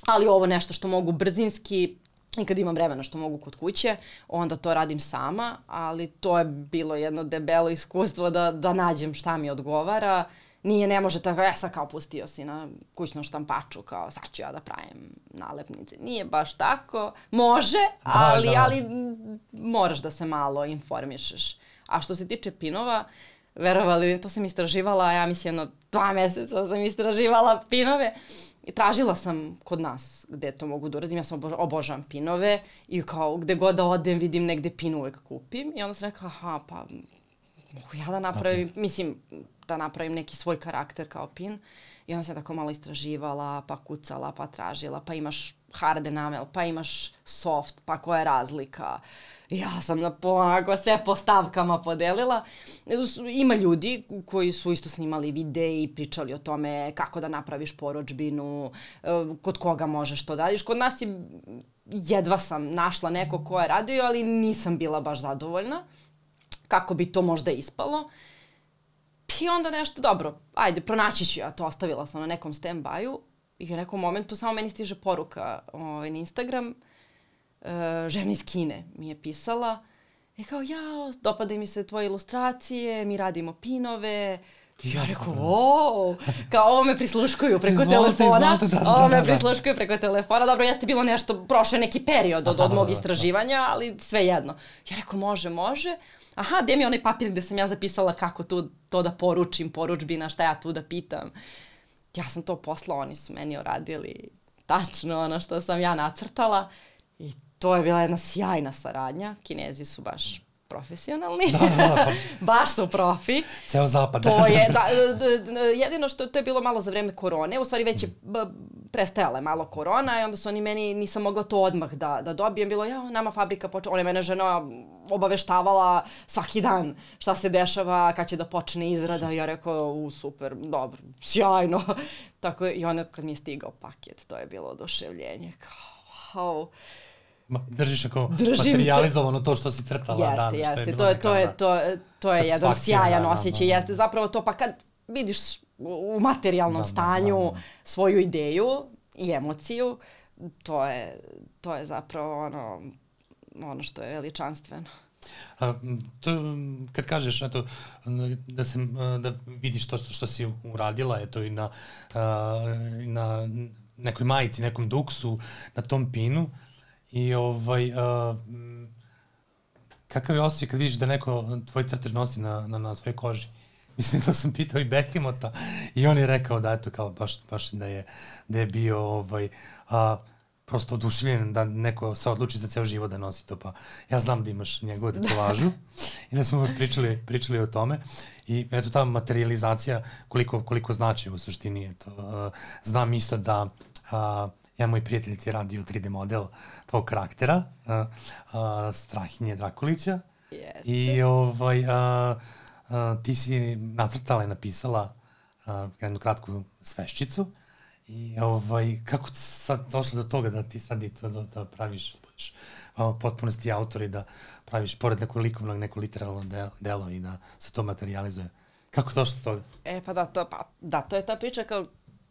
Ali ovo nešto što mogu brzinski, I kad imam vremena što mogu kod kuće, onda to radim sama, ali to je bilo jedno debelo iskustvo da, da nađem šta mi odgovara. Nije, ne može tako, ja sam kao pustio si na kućnom štampaču, kao sad ću ja da pravim nalepnice. Nije baš tako, može, da, ali, da. ali moraš da se malo informišeš. A što se tiče pinova, verovali, to sam istraživala, ja mislim jedno dva meseca sam istraživala pinove. I tražila sam kod nas gde to mogu da uradim, ja sam obožavam pinove i kao gde god da odem vidim negde pin uvek kupim i onda sam rekla aha pa mogu ja da napravim, okay. mislim da napravim neki svoj karakter kao pin i onda sam tako malo istraživala pa kucala pa tražila pa imaš hard enamel pa imaš soft pa koja je razlika ja sam na onako sve po stavkama podelila. Ima ljudi koji su isto snimali videe i pričali o tome kako da napraviš poročbinu, kod koga možeš to da radiš. Kod nas je, jedva sam našla neko ko je radio, ali nisam bila baš zadovoljna kako bi to možda ispalo. I onda nešto, dobro, ajde, pronaći ću ja to, ostavila sam na nekom stand-by-u i u nekom momentu samo meni stiže poruka ovaj, na Instagram – uh, žena iz Kine mi je pisala i kao, ja, dopadaju mi se tvoje ilustracije, mi radimo pinove, ja rekao, o, kao ovo me prisluškuju preko izvolite, telefona. Izvolite, da, da, ovo me da, da. prisluškuju preko telefona. Dobro, jeste bilo nešto, prošle neki period od, od mog istraživanja, ali sve jedno. Ja rekao, može, može. Aha, gde mi je onaj papir gde sam ja zapisala kako tu, to da poručim, poručbina, šta ja tu da pitam. Ja sam to poslala, oni su meni uradili tačno ono što sam ja nacrtala to je bila jedna sjajna saradnja. Kinezi su baš profesionalni. Da, da, da, pa... baš su profi. Ceo zapad. To je, da, jedino što to je bilo malo za vreme korone, u stvari već je prestajala je malo korona i onda su oni meni, nisam mogla to odmah da, da dobijem, bilo ja, nama fabrika počela, ona je mene žena obaveštavala svaki dan šta se dešava, kad će da počne izrada, ja rekao, u super, dobro, sjajno. Tako i onda kad mi je stigao paket, to je bilo oduševljenje, kao, wow držiš ako Držim materializovano to što si crtala jeste, dan. Jeste, jeste. To je, to je, to, to je jedan sjajan da, osjećaj. Da, da. Jeste zapravo to, pa kad vidiš u materijalnom da, stanju da, da, da. svoju ideju i emociju, to je, to je zapravo ono, ono što je veličanstveno. A, to, kad kažeš eto, da, se, da vidiš to što, što si uradila eto, i na, na nekoj majici, nekom duksu, na tom pinu, I ovaj, uh, kakav je osjećaj kad vidiš da neko tvoj crtež nosi na, na, na svojoj koži? Mislim da sam pitao i Behimota i on je rekao da eto kao baš, baš da je, da je bio ovaj, a, prosto oduševljen da neko se odluči za ceo život da nosi to, pa ja znam da imaš njegovu tetovažu i da smo pričali, pričali o tome i eto ta materializacija koliko, koliko znači u suštini je to. Uh, znam isto da uh, ja moj prijatelj ti radio 3D model tvog karaktera, uh, uh, Strahinje Drakulića Jeste. i ovaj, uh, uh, ti si nacrtala i napisala uh, jednu kratku sveščicu I ovaj, kako ti sad došlo do toga da ti sad i to da, da praviš, da budeš potpuno ti autor i da praviš pored nekog likovnog neko literalno delo, delo i da se to materializuje. Kako došlo do toga? E pa da, to, pa, da, to je ta priča kao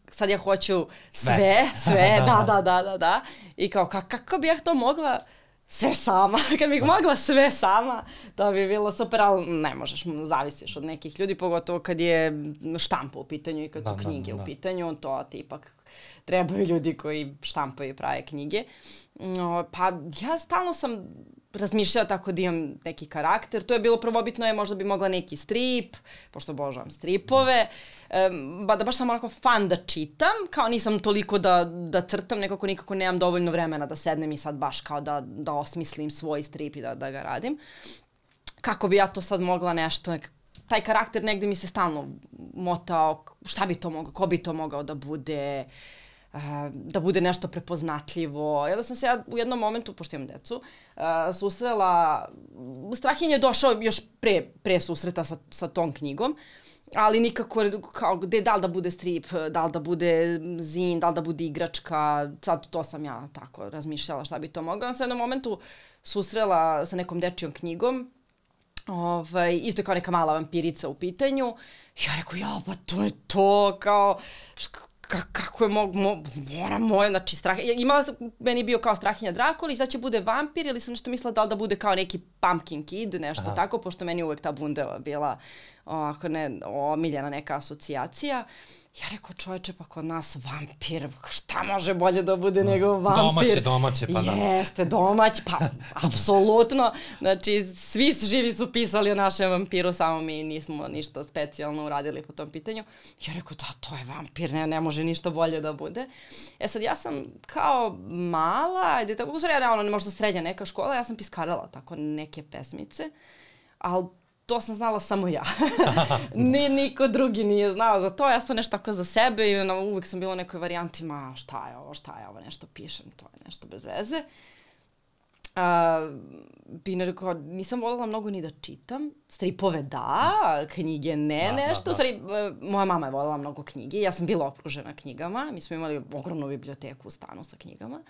sad ja hoću sve, sve, sve da, da, da, da, da. I kao, kako bi ja to mogla sve sama. Kad bih mogla sve sama, to bi bilo super, ali ne možeš, zavisiš od nekih ljudi, pogotovo kad je štampa u pitanju i kad da, su da, knjige da, da. u pitanju, to ti ipak trebaju ljudi koji štampaju i prave knjige. Pa ja stalno sam razmišljala tako da imam neki karakter. To je bilo prvobitno je možda bi mogla neki strip, pošto obožavam stripove. Um, ba da baš sam onako fan da čitam, kao nisam toliko da, da crtam, nekako nikako nemam dovoljno vremena da sednem i sad baš kao da, da osmislim svoj strip i da, da ga radim. Kako bi ja to sad mogla nešto, taj karakter negde mi se stalno motao, šta bi to mogao, ko bi to mogao da bude, uh, da bude nešto prepoznatljivo. Ja da sam se ja u jednom momentu, pošto imam decu, uh, susrela, Strahinje je došao još pre, pre susreta sa, sa tom knjigom, ali nikako kao gde da li da bude strip, da li da bude zin, da li da bude igračka, sad to sam ja tako razmišljala šta bi to mogla. Sam u jednom momentu susrela sa nekom dečijom knjigom, ovaj, isto je kao neka mala vampirica u pitanju. Ja rekao, ja, pa to je to, kao, ka, kako je mog, mo, mora moje, znači strah, imala sam, meni bio kao strahinja Drakula sad će bude vampir ili sam nešto mislila da li da bude kao neki pumpkin kid, nešto Aha. tako, pošto meni uvek ta bundeva bila ovako ne, omiljena neka asocijacija. Ja rekao, čoveče, pa kod nas vampir, šta može bolje da bude no, nego vampir? Domaće, domaće, pa da. Jeste, domać, pa apsolutno. Znači, svi živi su pisali o našem vampiru, samo mi nismo ništa specijalno uradili po tom pitanju. Ja rekao, da, to je vampir, ne, ne može ništa bolje da bude. E sad, ja sam kao mala, ajde, tako, u stvari, ja, ono, možda srednja neka škola, ja sam piskarala tako neke pesmice, ali to sam znala samo ja. Ni, niko drugi nije znao za to. Ja sam nešto tako za sebe i ono, uvek sam bila u nekoj varijanti, ma šta je ovo, šta je ovo, nešto pišem, to je nešto bez veze. Uh, bi rekao, nisam voljela mnogo ni da čitam. Stripove da, knjige ne, da, nešto. Da, da. Stvari, e, moja mama je voljela mnogo knjige. Ja sam bila okružena knjigama. Mi smo imali ogromnu biblioteku u stanu sa knjigama.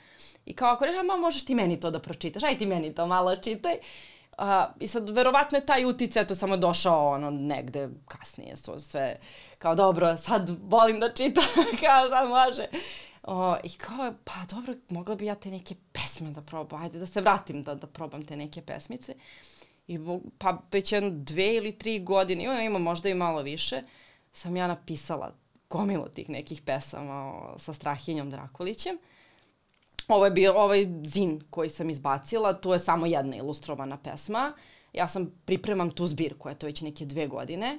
I kao ako reša, ma možeš ti meni to da pročitaš, aj ti meni to malo čitaj. Uh, A, I sad, verovatno je taj uticaj to samo došao ono negde kasnije, so sve kao dobro, sad volim da čitam, kao sad može. O, I kao, pa dobro, mogla bi ja te neke pesme da probam, ajde da se vratim da, da probam te neke pesmice. I pa već jedno dve ili tri godine, ima možda i malo više, sam ja napisala gomilu tih nekih pesama o, sa Strahinjom Drakulićem. Ovo je bio ovaj zin koji sam izbacila, tu je samo jedna ilustrovana pesma. Ja sam pripremam tu zbirku, to već neke dve godine.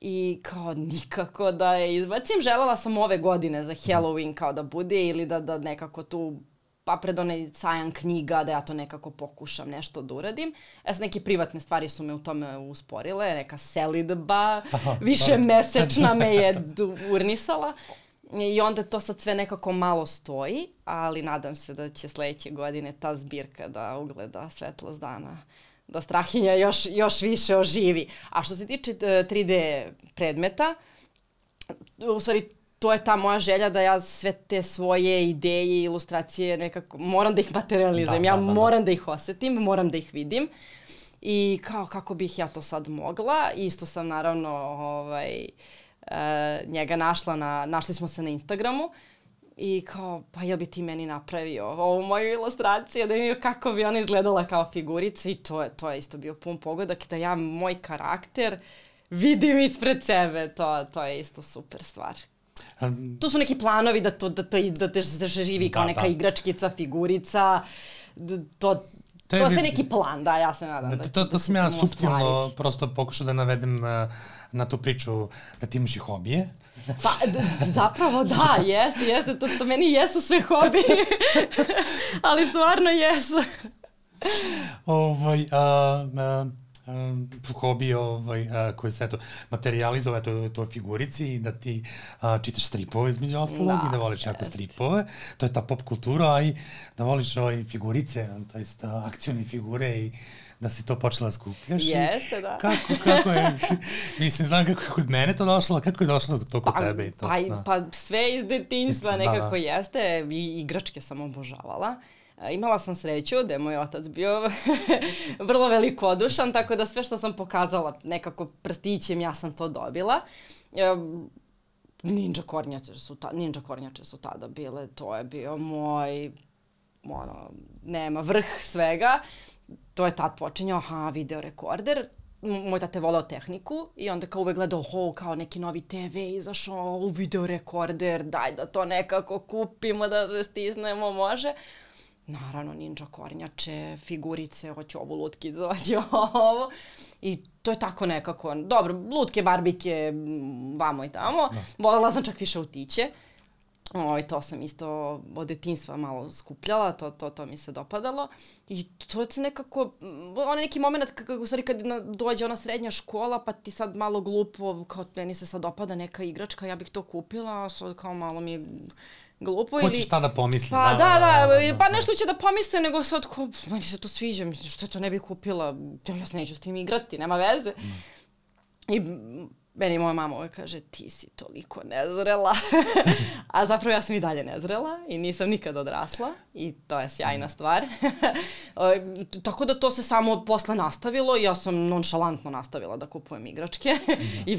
I kao nikako da je izbacim. Želela sam ove godine za Halloween kao da bude ili da, da nekako tu pa pred onaj sajam knjiga da ja to nekako pokušam nešto da uradim. E sad neke privatne stvari su me u tome usporile, neka selidba, više mesečna me je urnisala. I onda to sad sve nekako malo stoji, ali nadam se da će sledeće godine ta zbirka da ugleda svetlost dana da Strahinja još, još više oživi. A što se tiče 3D e, predmeta, u stvari to je ta moja želja da ja sve te svoje ideje i ilustracije nekako moram da ih materializujem. Da, ja da, da, da. moram da ih osetim, moram da ih vidim. I kao kako bih ja to sad mogla. Isto sam naravno ovaj, uh, uh, njega našla na, našli smo se na Instagramu i kao, pa jel bi ti meni napravio ovu moju ilustraciju, da vidim kako bi ona izgledala kao figurica i to je, to je isto bio pun pogodak da ja moj karakter vidim ispred sebe, to, to je isto super stvar. Um, tu su neki planovi da to, da to, da te, da živi kao da, neka da. igračkica, figurica, to To, je, to se neki plan, da, ja se nadam. Da, da, to, to, to sam ja subtilno prosto pokušao da navedem uh, na tu priču da ti imaš i hobije. Pa, zapravo da, jeste, jeste, to, to meni jesu sve hobije, ali stvarno jesu. ovaj, a, a, uh, hobi ovaj, uh, koji se eto, materializove to, to figurici i da ti uh, čitaš stripove između ostalog da, i da voliš jako stripove. To je ta pop kultura, a i da voliš ovaj, figurice, to je akcione figure i da si to počela da skupljaš. Jeste, da. Kako, kako je, mislim, znam kako je kod mene to došlo, a kako je došlo to kod pa, tebe? I to, pa, da. pa sve iz detinjstva nekako da, da. jeste, i igračke sam obožavala. Uh, imala sam sreću da je moj otac bio vrlo velikodušan, tako da sve što sam pokazala nekako prstićem ja sam to dobila. Ninja kornjače su, ta, ninja kornjače su tada bile, to je bio moj, ono, nema, vrh svega. To je tad počinjao, aha, video rekorder, moj tate voleo tehniku i onda kao uvek gledao, ho, kao neki novi TV izašao, u video rekorder, daj da to nekako kupimo, da se stisnemo, može. Naravno, ninja kornjače, figurice, hoću ovu lutkicu, hoću ovo. I to je tako nekako, dobro, lutke, barbike, vamo i tamo. Da. Volila sam čak više utiće. Ovaj, to sam isto od detinstva malo skupljala, to, to, to mi se dopadalo. I to je nekako, onaj neki moment, kako, u stvari kad dođe ona srednja škola, pa ti sad malo glupo, kao meni se sad dopada neka igračka, ja bih to kupila, a sad kao malo mi glupo ili... Hoćeš šta da pomisli. Pa da, da, da, da, da, pa nešto će da pomisle, nego sad ko, meni se to sviđa, mislim, što to ne bih kupila, ja se neću s tim igrati, nema veze. Mm. I meni moja mama uvek kaže, ti si toliko nezrela. A zapravo ja sam i dalje nezrela i nisam nikad odrasla i to je sjajna stvar. Tako da to se samo posle nastavilo i ja sam nonšalantno nastavila da kupujem igračke i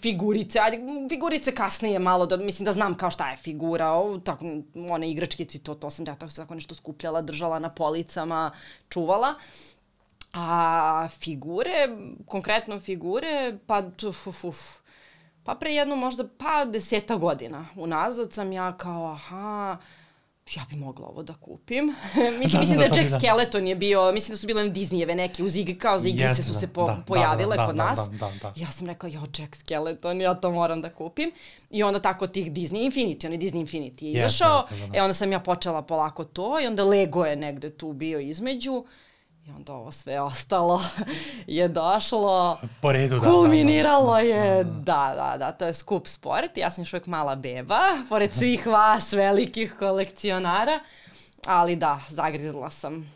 figurice. Ajde, figurice kasnije malo, da, mislim da znam kao šta je figura, o, tako, one igračkici, to, to sam ja tako nešto skupljala, držala na policama, čuvala. A figure, konkretno figure, pa uf, uf, uf, pa pre jedno možda pa deseta godina unazad sam ja kao aha, ja bi mogla ovo da kupim. mislim, da, mislim da, da, da Jack da. Skeleton je bio, mislim da su bile Disneyjeve neke, uz igre, kao za igrice yes, su se po, da, pojavile da, da, kod da, nas. Da, da, da. Ja sam rekla, jo, Jack Skeleton, ja to moram da kupim. I onda tako tih Disney Infinity, onaj Disney Infinity je izašao. Yes, da, da. E onda sam ja počela polako to i onda Lego je negde tu bio između. I onda ovo sve ostalo je došlo, po redu, da, kulminiralo da, da, da. je, da, da, da, to je skup sport. Ja sam još uvijek mala beba, pored svih vas velikih kolekcionara, ali da, zagrizla sam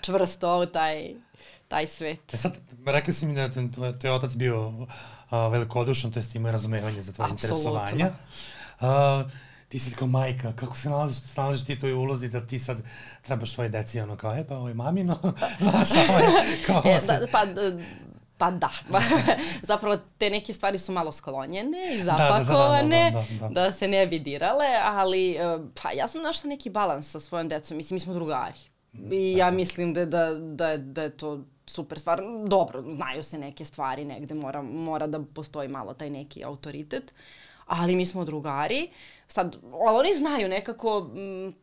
čvrsto u taj, taj svet. E sad, rekli si mi da je tvoj, tvoj otac bio uh, velikodušan, to jest imao razumevanje za tvoje interesovanja. Uh, ti si kao majka, kako se nalaziš, nalaziš ti toj ulozi da ti sad trebaš svoje deci, ono kao, e pa ovo je mamino, znaš, ovo je kao... E, da, pa, Pa da, zapravo te neke stvari su malo sklonjene i zapakovane, da, da, da, da, da, da. da se ne bi dirale, ali e, pa ja sam našla neki balans sa svojom decom, mislim, mi smo drugari. I ja mislim da, da, da, da je to super stvar. Dobro, znaju se neke stvari, negde mora, mora da postoji malo taj neki autoritet, ali mi smo drugari. Sad, ali oni znaju nekako, mm,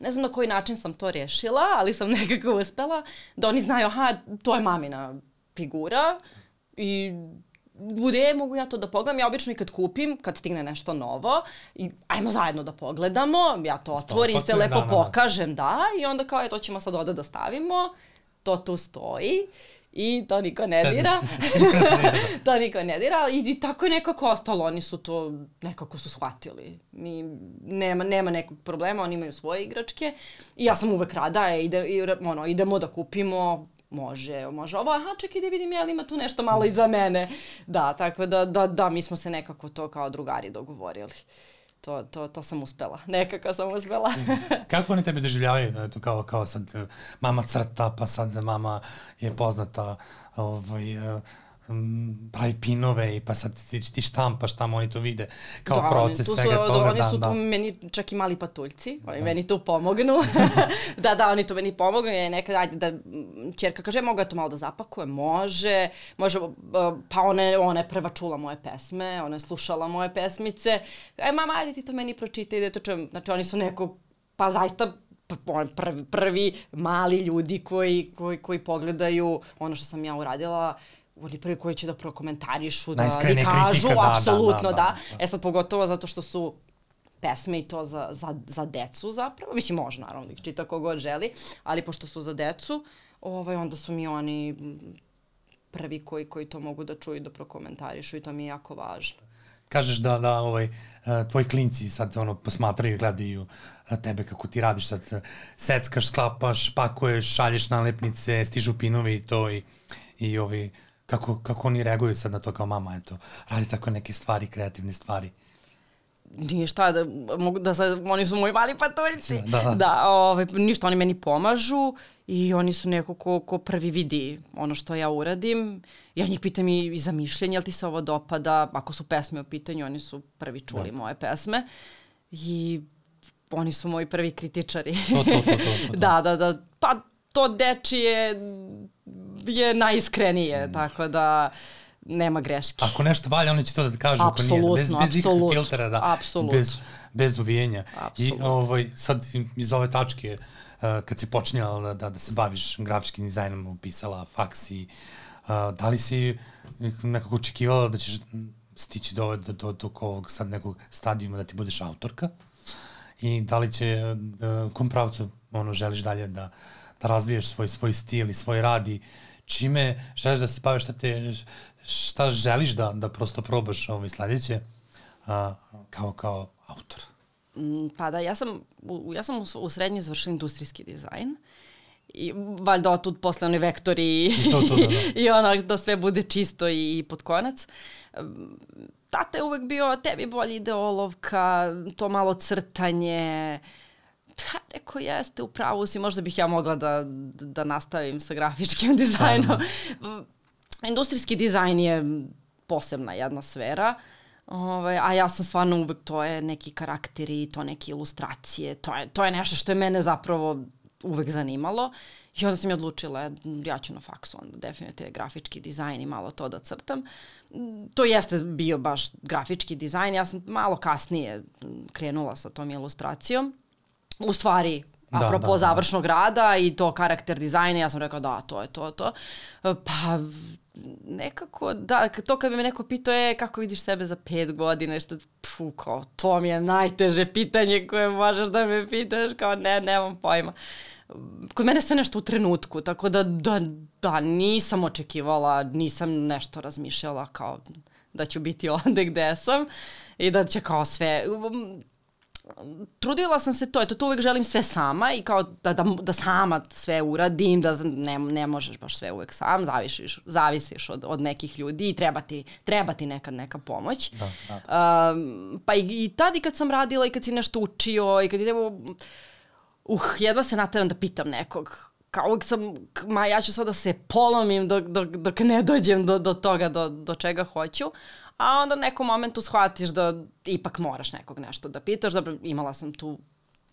ne znam na koji način sam to rešila, ali sam nekako uspela da oni znaju, aha, to je mamina figura i bude, mogu ja to da pogledam. Ja obično i kad kupim, kad stigne nešto novo, i ajmo zajedno da pogledamo, ja to otvorim, sve lepo da, da, da. pokažem, da, i onda kao, je, to ćemo sad ovde da stavimo, to tu stoji i to niko ne dira. to niko ne dira i, i tako je nekako ostalo. Oni su to nekako su shvatili. Mi, nema, nema nekog problema, oni imaju svoje igračke i ja sam uvek rada, e, ide, i, ono, idemo da kupimo može, može ovo, aha, čekaj da vidim, jel ima tu nešto malo iza mene. Da, tako da, da, da, mi smo se nekako to kao drugari dogovorili to, to, to sam uspela. Nekako sam uspela. Kako oni tebe doživljavaju? Eto, kao, kao sad e, mama crta, pa sad mama je poznata ovaj, uh, pravi pinove i pa sad ti, ti štampaš tamo, oni to vide kao da, proces svega su, toga. Oni da, su da. tu meni čak i mali patuljci, oni da. meni tu pomognu. da, da, oni tu meni pomognu i nekad, ajde da, čerka kaže, mogu ja to malo da zapakujem, može, može, pa one, ona je prva čula moje pesme, ona je slušala moje pesmice, e, mama, ajde ti to meni pročitaj, ide to čujem, znači oni su neko, pa zaista prvi, prvi mali ljudi koji, koji, koji pogledaju ono što sam ja uradila, oni prvi koji će da prokomentarišu, da, da kažu, kritika, da, apsolutno, da, da, da, da. E sad pogotovo zato što su pesme i to za, za, za decu zapravo. Mislim, može naravno da ih čita kogod želi, ali pošto su za decu, ovaj, onda su mi oni prvi koji, koji to mogu da čuju da prokomentarišu i to mi je jako važno. Kažeš da, da ovaj, e, tvoji klinci sad ono, posmatraju i gledaju e, tebe kako ti radiš sad, e, seckaš, sklapaš, pakuješ, šalješ nalepnice, stižu pinovi i to i, i ovi, kako, kako oni reaguju sad na to kao mama, eto, radi tako neke stvari, kreativne stvari nije šta, da, mogu da sad, oni su moji mali patoljci. Da, da. da ove, ništa, oni meni pomažu i oni su neko ko, ko prvi vidi ono što ja uradim. Ja njih pitam i, i za mišljenje, jel ti se ovo dopada, ako su pesme u pitanju, oni su prvi čuli da. moje pesme. I oni su moji prvi kritičari. To, to, to, to, to, to. da, da, da. Pa to dečije je najiskrenije, mm. tako da nema greške. Ako nešto valja, oni će to da kažu. Apsolutno, bez, bez ikakvih filtera, da. Apsolutno. Bez, bez uvijenja. Apsolutno. I ovaj, sad iz ove tačke, uh, kad si počinjala da, da, da se baviš grafičkim dizajnom, upisala faks i uh, da li si nekako očekivala da ćeš stići do, do, do, do ovog sad nekog stadijuma da ti budeš autorka? I da li će, uh, kom pravcu ono, želiš dalje da, da razviješ svoj, svoj stil i svoj rad i čime želiš da se baviš, šta te, šta želiš da, da prosto probaš ovaj sledeće a, kao, kao autor? Mm, pa da, ja sam, u, ja sam u, u srednji završila industrijski dizajn i valjda otud posle oni vektori i, I, to, to, da, da. i ono da sve bude čisto i, i pod konac. Tata je uvek bio, tebi bolje ide olovka, to malo crtanje, pa rekao jeste, u pravu si, možda bih ja mogla da, da nastavim sa grafičkim dizajnom. Industrijski dizajn je posebna jedna sfera, Ovaj, a ja sam stvarno uvek, to je neki karakteri, to neke ilustracije, to je, to je nešto što je mene zapravo uvek zanimalo. I onda sam je odlučila, ja ću na faksu onda definitivno grafički dizajn i malo to da crtam. To jeste bio baš grafički dizajn, ja sam malo kasnije krenula sa tom ilustracijom. U stvari, da, apropo da, da. završnog rada i to karakter dizajna, ja sam rekao da, to je to, to. Pa nekako, da, to kad bi me neko pitao, je, kako vidiš sebe za pet godina, što, pu, kao, to mi je najteže pitanje koje možeš da me pitaš, kao, ne, nemam pojma. Kod mene sve nešto u trenutku, tako da, da, da, nisam očekivala, nisam nešto razmišljala kao da ću biti ovde gde sam i da će kao sve, trudila sam se to, eto, to uvek želim sve sama i kao da, da, da sama sve uradim, da ne, ne možeš baš sve uvek sam, zavisiš, zavisiš od, od nekih ljudi i treba ti, treba ti nekad neka pomoć. Da, da. Um, pa i, i tad i kad sam radila i kad si nešto učio i kad je uh, jedva se nateram da pitam nekog kao uvijek sam, ma ja ću sada da se polomim dok, dok, dok ne dođem do, do toga, do, do čega hoću, a onda u nekom momentu shvatiš da ipak moraš nekog nešto da pitaš. Dobro, imala sam tu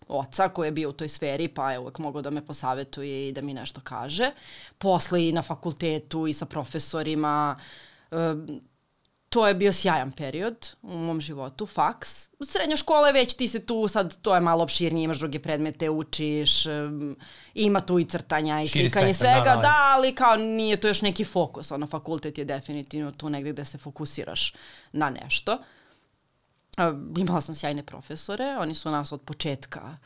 oca koji je bio u toj sferi, pa je uvek mogao da me posavetuje i da mi nešto kaže. Posle i na fakultetu i sa profesorima. To je bio sjajan period u mom životu, faks. Srednja škola je već, ti se tu, sad to je malo opširnije, imaš druge predmete, učiš, ima tu i crtanja i Širi slikanje svega, da, da, da, ali kao nije to još neki fokus, ono fakultet je definitivno tu negde gde se fokusiraš na nešto. Imala sam sjajne profesore, oni su nas od početka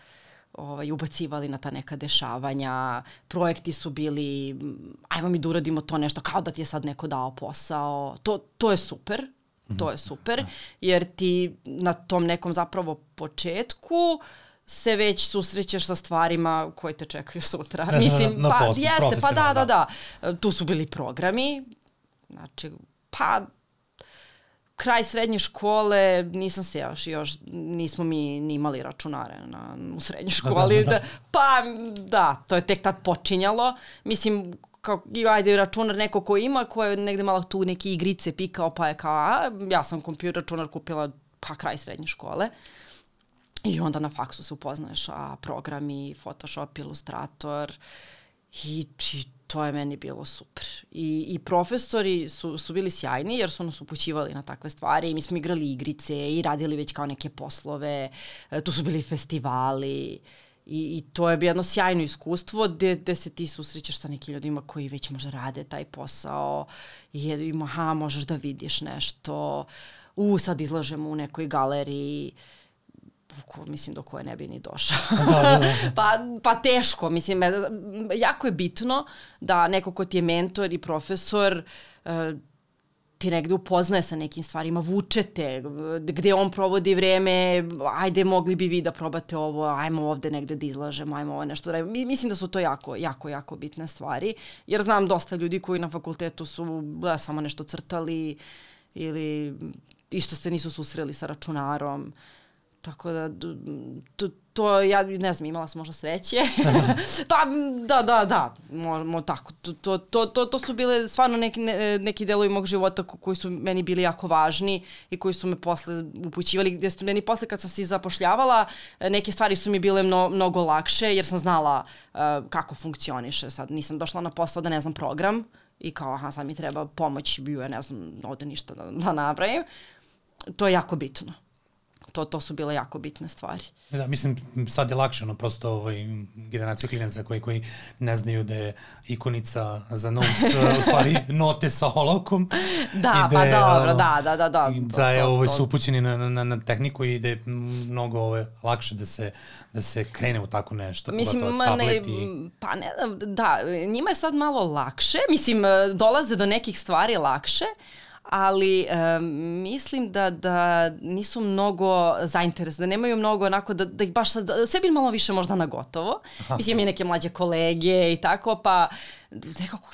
ovaj, ubacivali na ta neka dešavanja, projekti su bili, ajmo mi da uradimo to nešto, kao da ti je sad neko dao posao, to, to je super, to je super, da. jer ti na tom nekom zapravo početku se već susrećeš sa stvarima koje te čekaju sutra. Mislim, na pa jeste, pa da, da, da, da. Tu su bili programi, znači, pa kraj srednje škole, nisam se još, još nismo mi ni imali računare na, u srednjoj da, školi. Da, da, da. Pa da, to je tek tad počinjalo. Mislim, kao, ajde, računar neko ko ima, ko je negde malo tu neke igrice pikao, pa je kao, a, ja sam kompjuter računar kupila pa kraj srednje škole. I onda na faksu se upoznaješ, a programi, Photoshop, Illustrator i, i to je meni bilo super. I, i profesori su, su bili sjajni jer su nas upućivali na takve stvari i mi smo igrali igrice i radili već kao neke poslove, e, tu su bili festivali I, I to je jedno sjajno iskustvo gde, gde se ti susrećeš sa nekim ljudima koji već možda rade taj posao i ima, aha, možeš da vidiš nešto, u, sad izlažemo u nekoj galeriji, ko, mislim do koje ne bi ni došao. Da, da, da. pa, pa teško, mislim, jako je bitno da neko ko ti je mentor i profesor uh, ti negde upoznaje sa nekim stvarima, vučete, gde on provodi vreme, ajde mogli bi vi da probate ovo, ajmo ovde negde da izlažemo, ajmo ovo nešto da Mislim da su to jako, jako, jako bitne stvari, jer znam dosta ljudi koji na fakultetu su da, samo nešto crtali ili isto se nisu susreli sa računarom. Tako da, to, to ja ne znam, imala sam možda sreće. pa da, da, da, mo, mo, tako. To, to, to, to, su bile stvarno neki, ne, neki delovi mog života koji su meni bili jako važni i koji su me posle upućivali, gde su meni posle kad sam se zapošljavala, neke stvari su mi bile mno, mnogo lakše jer sam znala uh, kako funkcioniše. Sad nisam došla na posao da ne znam program i kao, aha, sad mi treba pomoć, bio je, ne znam, ovde ništa da, da napravim. To je jako bitno to, to su bile jako bitne stvari. Da, mislim, sad je lakše, ono, prosto ovaj, generaciju klinaca koji, koji ne znaju da je ikonica za notes, u stvari note sa olovkom. Da, pa da pa dobro, da, da, da. da I da je, ovaj, su upućeni na, na, na tehniku i da je mnogo ovaj, lakše da se, da se krene u tako nešto. Mislim, ma ne, i... pa ne, da, njima je sad malo lakše, mislim, dolaze do nekih stvari lakše, ali um, mislim da, da nisu mnogo zainteresovani, da nemaju mnogo onako, da, da ih baš sad, sve bi malo više možda na gotovo. Mislim, i neke mlađe kolege i tako, pa nekako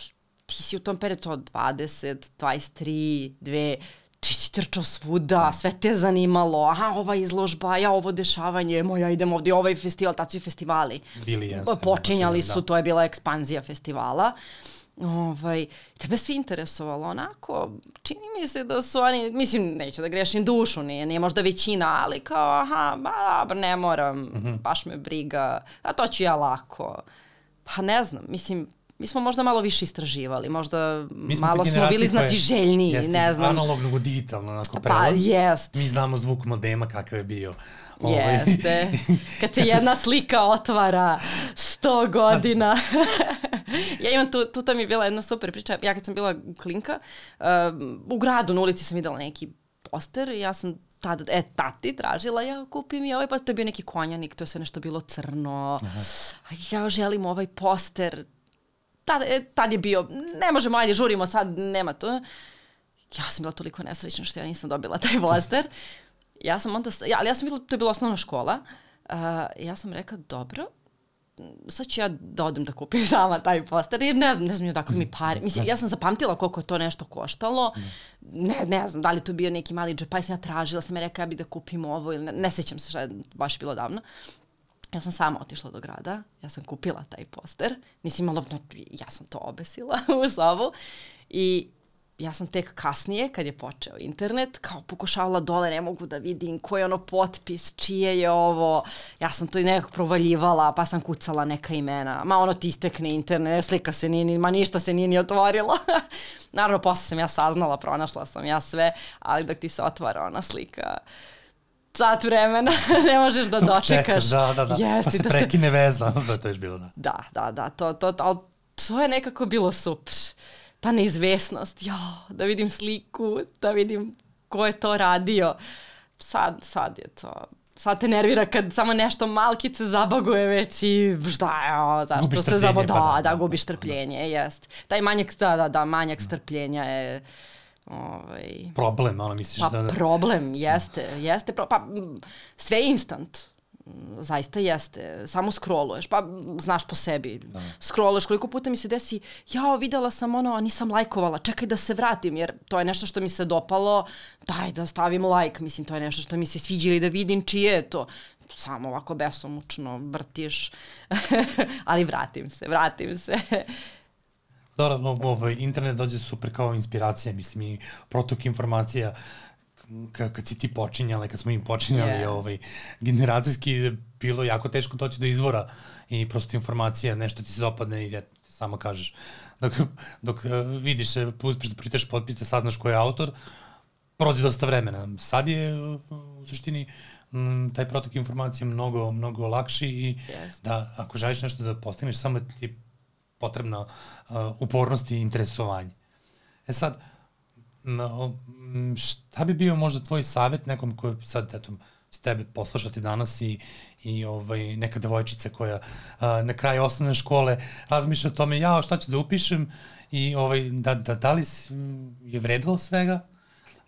ti si u tom periodu to 20, 23, 2, ti si trčao svuda, sve te zanimalo, aha, ova izložba, ja, ovo dešavanje, moja, idem ovde, ovaj festival, tad su i festivali. Bili jeste. Počinjali su, da. to je bila ekspanzija festivala. Uh, ovaj, tebe sve interesovalo onako, čini mi se da su oni, mislim, neću da grešim dušu, nije, nije možda većina, ali kao, aha, ba, dobro, ne moram, mm -hmm. baš me briga, a to ću ja lako. Pa ne znam, mislim, mi smo možda malo više istraživali, možda mi smo malo smo bili znati željni, ne znam. analognog u digitalno, onako prelaz. Pa, jest. Mi znamo zvuk modema kakav je bio. Ovaj. Jeste. Kad se jedna slika otvara sto godina. ja imam tu, tu tam je bila jedna super priča. Ja kad sam bila klinka, uh, u gradu na ulici sam videla neki poster i ja sam tada, e, tati tražila, ja kupim i ovaj, pa to je bio neki konjanik, to je sve nešto bilo crno. Aha. Ja želim ovaj poster. Tad, e, tad je bio, ne možemo, ajde, žurimo sad, nema to. Ja sam bila toliko nesrećna što ja nisam dobila taj poster. ja sam onda, ja, ali ja sam bila, to je bila osnovna škola, uh, ja sam rekla, dobro, sad ću ja da odem da kupim sama taj poster, jer ne znam, ne znam odakle mi pare. Mislim, ja sam zapamtila koliko je to nešto koštalo. Ne, ne znam, da li to bio neki mali džep, pa sam ja tražila, sam ja rekla ja bi da kupim ovo, ili ne, ne sećam se šta je, baš bilo davno. Ja sam sama otišla do grada, ja sam kupila taj poster, nisam imala, ja sam to obesila u sobu i ja sam tek kasnije, kad je počeo internet, kao pokušavala dole, ne mogu da vidim ko je ono potpis, čije je ovo. Ja sam to i nekako provaljivala, pa sam kucala neka imena. Ma ono ti istekne internet, slika se nije, ni, ma ništa se nije ni otvorilo. Naravno, posle sam ja saznala, pronašla sam ja sve, ali dok ti se otvara ona slika, sat vremena, ne možeš da Dok dočekaš. Čekaš, da, da, da. Jesti, pa se da prekine se... veza, da to je bilo, da. Da, da, da, to, to, to, ali to je nekako bilo super ta neizvesnost, jo, da vidim sliku, da vidim ko je to radio. Sad, sad je to sad te nervira kad samo nešto malkice zabaguje već i šta je ovo, zašto se zabo, da, da, da, gubiš strpljenje, da. jest. Taj manjak, da, da, da, manjak strpljenja je ovaj... Problem, ono misliš pa, da... Pa problem, jeste, jeste, pro, pa sve instant zaista jeste. Samo scrolluješ, pa znaš po sebi. Da. Scrolluješ, koliko puta mi se desi, jao, videla sam ono, a nisam lajkovala, čekaj da se vratim, jer to je nešto što mi se dopalo, daj da stavim like, mislim, to je nešto što mi se sviđa ili da vidim čije je to. Samo ovako besomučno vrtiš, ali vratim se, vratim se. Dobro, ovaj, internet dođe super kao inspiracija, mislim, i protok informacija kad si ti počinjala, kad smo im počinjali yes. ovaj, generacijski, bilo jako teško doći do izvora i prosto informacija, nešto ti se dopadne i ja, samo kažeš. Dok, dok uh, vidiš, uspeš da pročitaš potpis, da saznaš ko je autor, prođe dosta vremena. Sad je u suštini m, taj protok informacije mnogo, mnogo lakši i Jest. da ako želiš nešto da postigneš, samo ti je potrebna uh, upornost i interesovanje. E sad, no, šta bi bio možda tvoj savjet nekom ko sad, eto, će tebe poslušati danas i, i ovaj, neka devojčica koja a, na kraju osnovne škole razmišlja o tome, ja šta ću da upišem? I ovaj, da, da, da li je vredilo svega,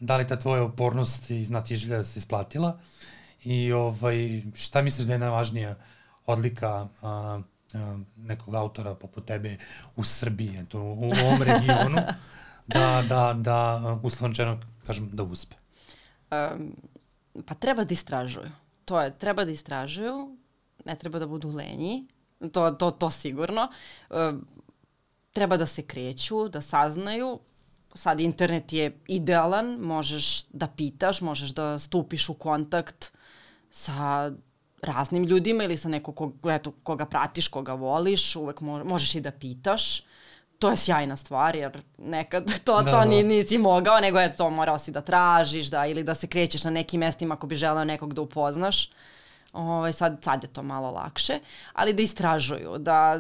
da li ta tvoja upornost i znatiželja se isplatila? I ovaj, šta misliš da je najvažnija odlika a, nekog autora poput tebe u Srbiji, eto, u, ovom regionu, da, da, da, uslovno kažem, da uspe. Um, pa treba da istražuju. To je, treba da istražuju, ne treba da budu lenji, to, to, to sigurno. Um, treba da se kreću, da saznaju. Sad internet je idealan, možeš da pitaš, možeš da stupiš u kontakt sa raznim ljudima ili sa nekog kog, eto, koga pratiš, koga voliš, uvek mo možeš i da pitaš. To je sjajna stvar, jer nekad to, Da, to da. ni, nisi mogao, nego je to morao si da tražiš, da, ili da se krećeš na nekim mestima ako bi želeo nekog da upoznaš. Ovaj, sad, sad je to malo lakše, ali da istražuju, da,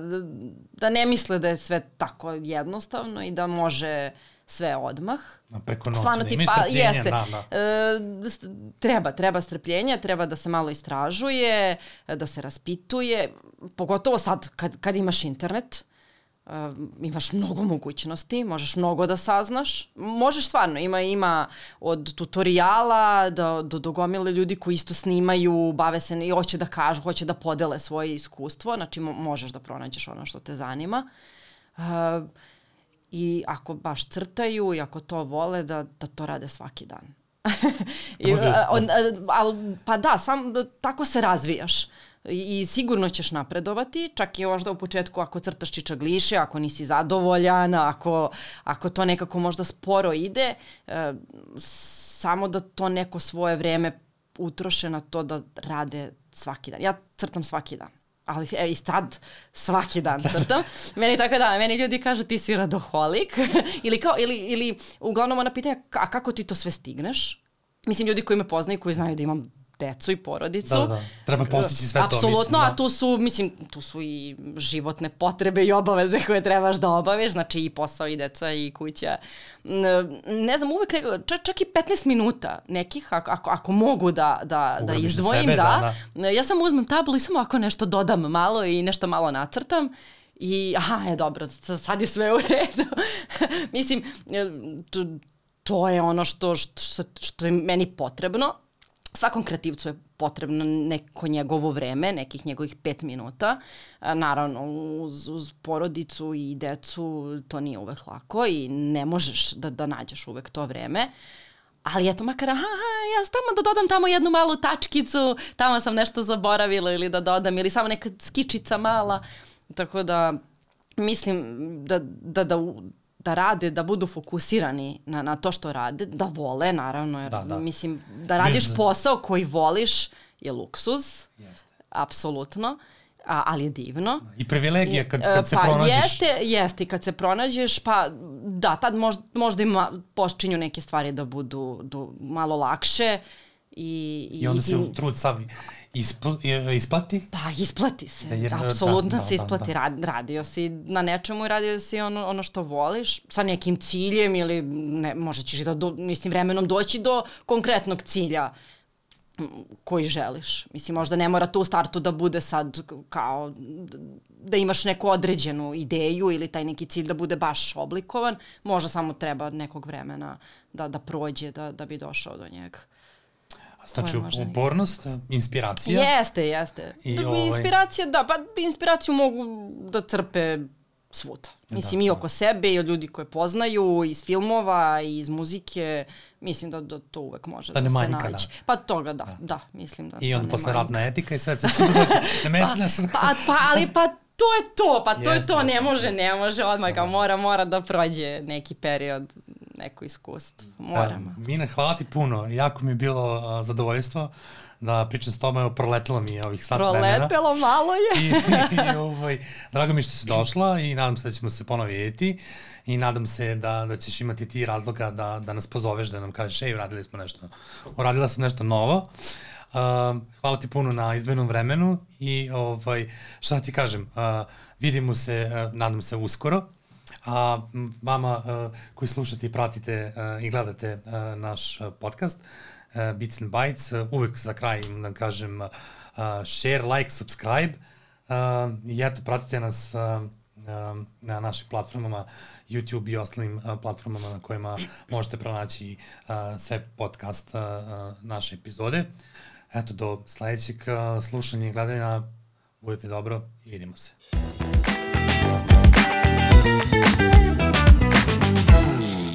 da ne misle da je sve tako jednostavno i da može sve odmah. A preko noći, Stvarno da ti imaju pa, strpljenja, jeste. da, da. E, treba, treba strpljenja, treba da se malo istražuje, da se raspituje, pogotovo sad kad, kad imaš internet, e, imaš mnogo mogućnosti, možeš mnogo da saznaš. Možeš stvarno, ima ima od tutoriala do, do, do gomile ljudi koji isto snimaju, bave se i hoće da kažu, hoće da podele svoje iskustvo, znači mo možeš da pronađeš ono što te zanima. Uh, I ako baš crtaju i ako to vole, da, da to rade svaki dan. I, bude- a, on, al, pa da, sam da, tako se razvijaš. I, I sigurno ćeš napredovati, čak i možda u početku ako crtaš čičagliše, ako nisi zadovoljan, ako, ako to nekako možda sporo ide, e, samo da to neko svoje vreme utroše na to da rade svaki dan. Ja crtam svaki dan ali e, i sad svaki dan crtam. meni tako da, meni ljudi kažu ti si radoholik ili kao, ili, ili uglavnom ona pitanja, a kako ti to sve stigneš? Mislim, ljudi koji me poznaju, koji znaju da imam decu i porodicu. Da, da. Treba postići sve to, Apsolutno, mislim, da. a tu su, mislim, tu su i životne potrebe i obaveze koje trebaš da obaviš, znači i posao i deca i kuća. Ne znam, uvek, čak, čak i 15 minuta nekih, ako, ako, ako mogu da, da, da Ugrabiš za izdvojim, sebe, da, da, Ja samo uzmem tablu i samo ako nešto dodam malo i nešto malo nacrtam i aha, je dobro, sad je sve u redu. Mislim, e, to, to je ono što, što, što je meni potrebno. Svakom kreativcu je potrebno neko njegovo vreme, nekih njegovih pet minuta. Naravno, uz, uz porodicu i decu to nije uvek lako i ne možeš da, da nađeš uvek to vreme. Ali eto, makar, aha, ja tamo da dodam tamo jednu malu tačkicu, tamo sam nešto zaboravila ili da dodam, ili samo neka skičica mala. Tako da, mislim da, da, da, da rade, da budu fokusirani na, na to što rade, da vole, naravno, jer Da, da. mislim, da radiš Biznis. posao koji voliš je luksuz, Jeste. apsolutno, a, ali je divno. I privilegija kad, kad se pa, pronađeš. Jeste, jeste, kad se pronađeš, pa da, tad možda, možda ima, počinju neke stvari da budu do, malo lakše i, I onda ti- se trud sav ispl, isplati. Pa, isplati se. Da, jer, da, Apsolutno da, se da, isplati. da. Rad, radio si na nečemu i radio si ono, ono što voliš sa nekim ciljem ili ne, možda ćeš i da, do, mislim, vremenom doći do konkretnog cilja koji želiš. Mislim, možda ne mora to u startu da bude sad kao da imaš neku određenu ideju ili taj neki cilj da bude baš oblikovan. Možda samo treba nekog vremena da, da prođe da, da bi došao do njega. Znači, možda upornost, inspiracija. Jeste, jeste. I I ovaj- Inspiracija, da, pa inspiraciju mogu da crpe svuda. Mislim, Da, i da. oko sebe, i od ljudi koje poznaju, iz filmova, i iz muzike. Mislim da, da to uvek može Da da, ne se nađe. da. Pa toga, da, da, mislim da I da onda ne posle ratna etika i sve se doći na mesto naš. Pa, pa, ali pa to je to, pa to je Jeste, to, ne može, ne može odmah, kao mora, mora da prođe neki period, neko iskustvo, moramo. E, Mina, hvala ti puno. Jako mi je bilo a, zadovoljstvo da pričam s tobom. Evo, proletelo mi je ovih sat vremena. Proletelo malo je. I, i ovaj, drago mi je što si došla i nadam se da ćemo se ponovo vidjeti i nadam se da, da ćeš imati ti razloga da, da nas pozoveš, da nam kažeš, ej, uradili smo nešto, uradila sam nešto novo. Hvala ti puno na izdvojenom vremenu i ovaj, šta ti kažem, uh, vidimo se, uh, nadam se, uskoro. A vama uh, koji slušate i pratite uh, i gledate uh, naš podcast, uh, Beats and Bytes, uh, uvek za kraj im da kažem uh, share, like, subscribe uh, i eto, pratite nas uh, na našim platformama YouTube i ostalim platformama na kojima možete pronaći sve podcast naše epizode eto, do sledećeg slušanja i gledanja. Budete dobro i vidimo se. Thank you.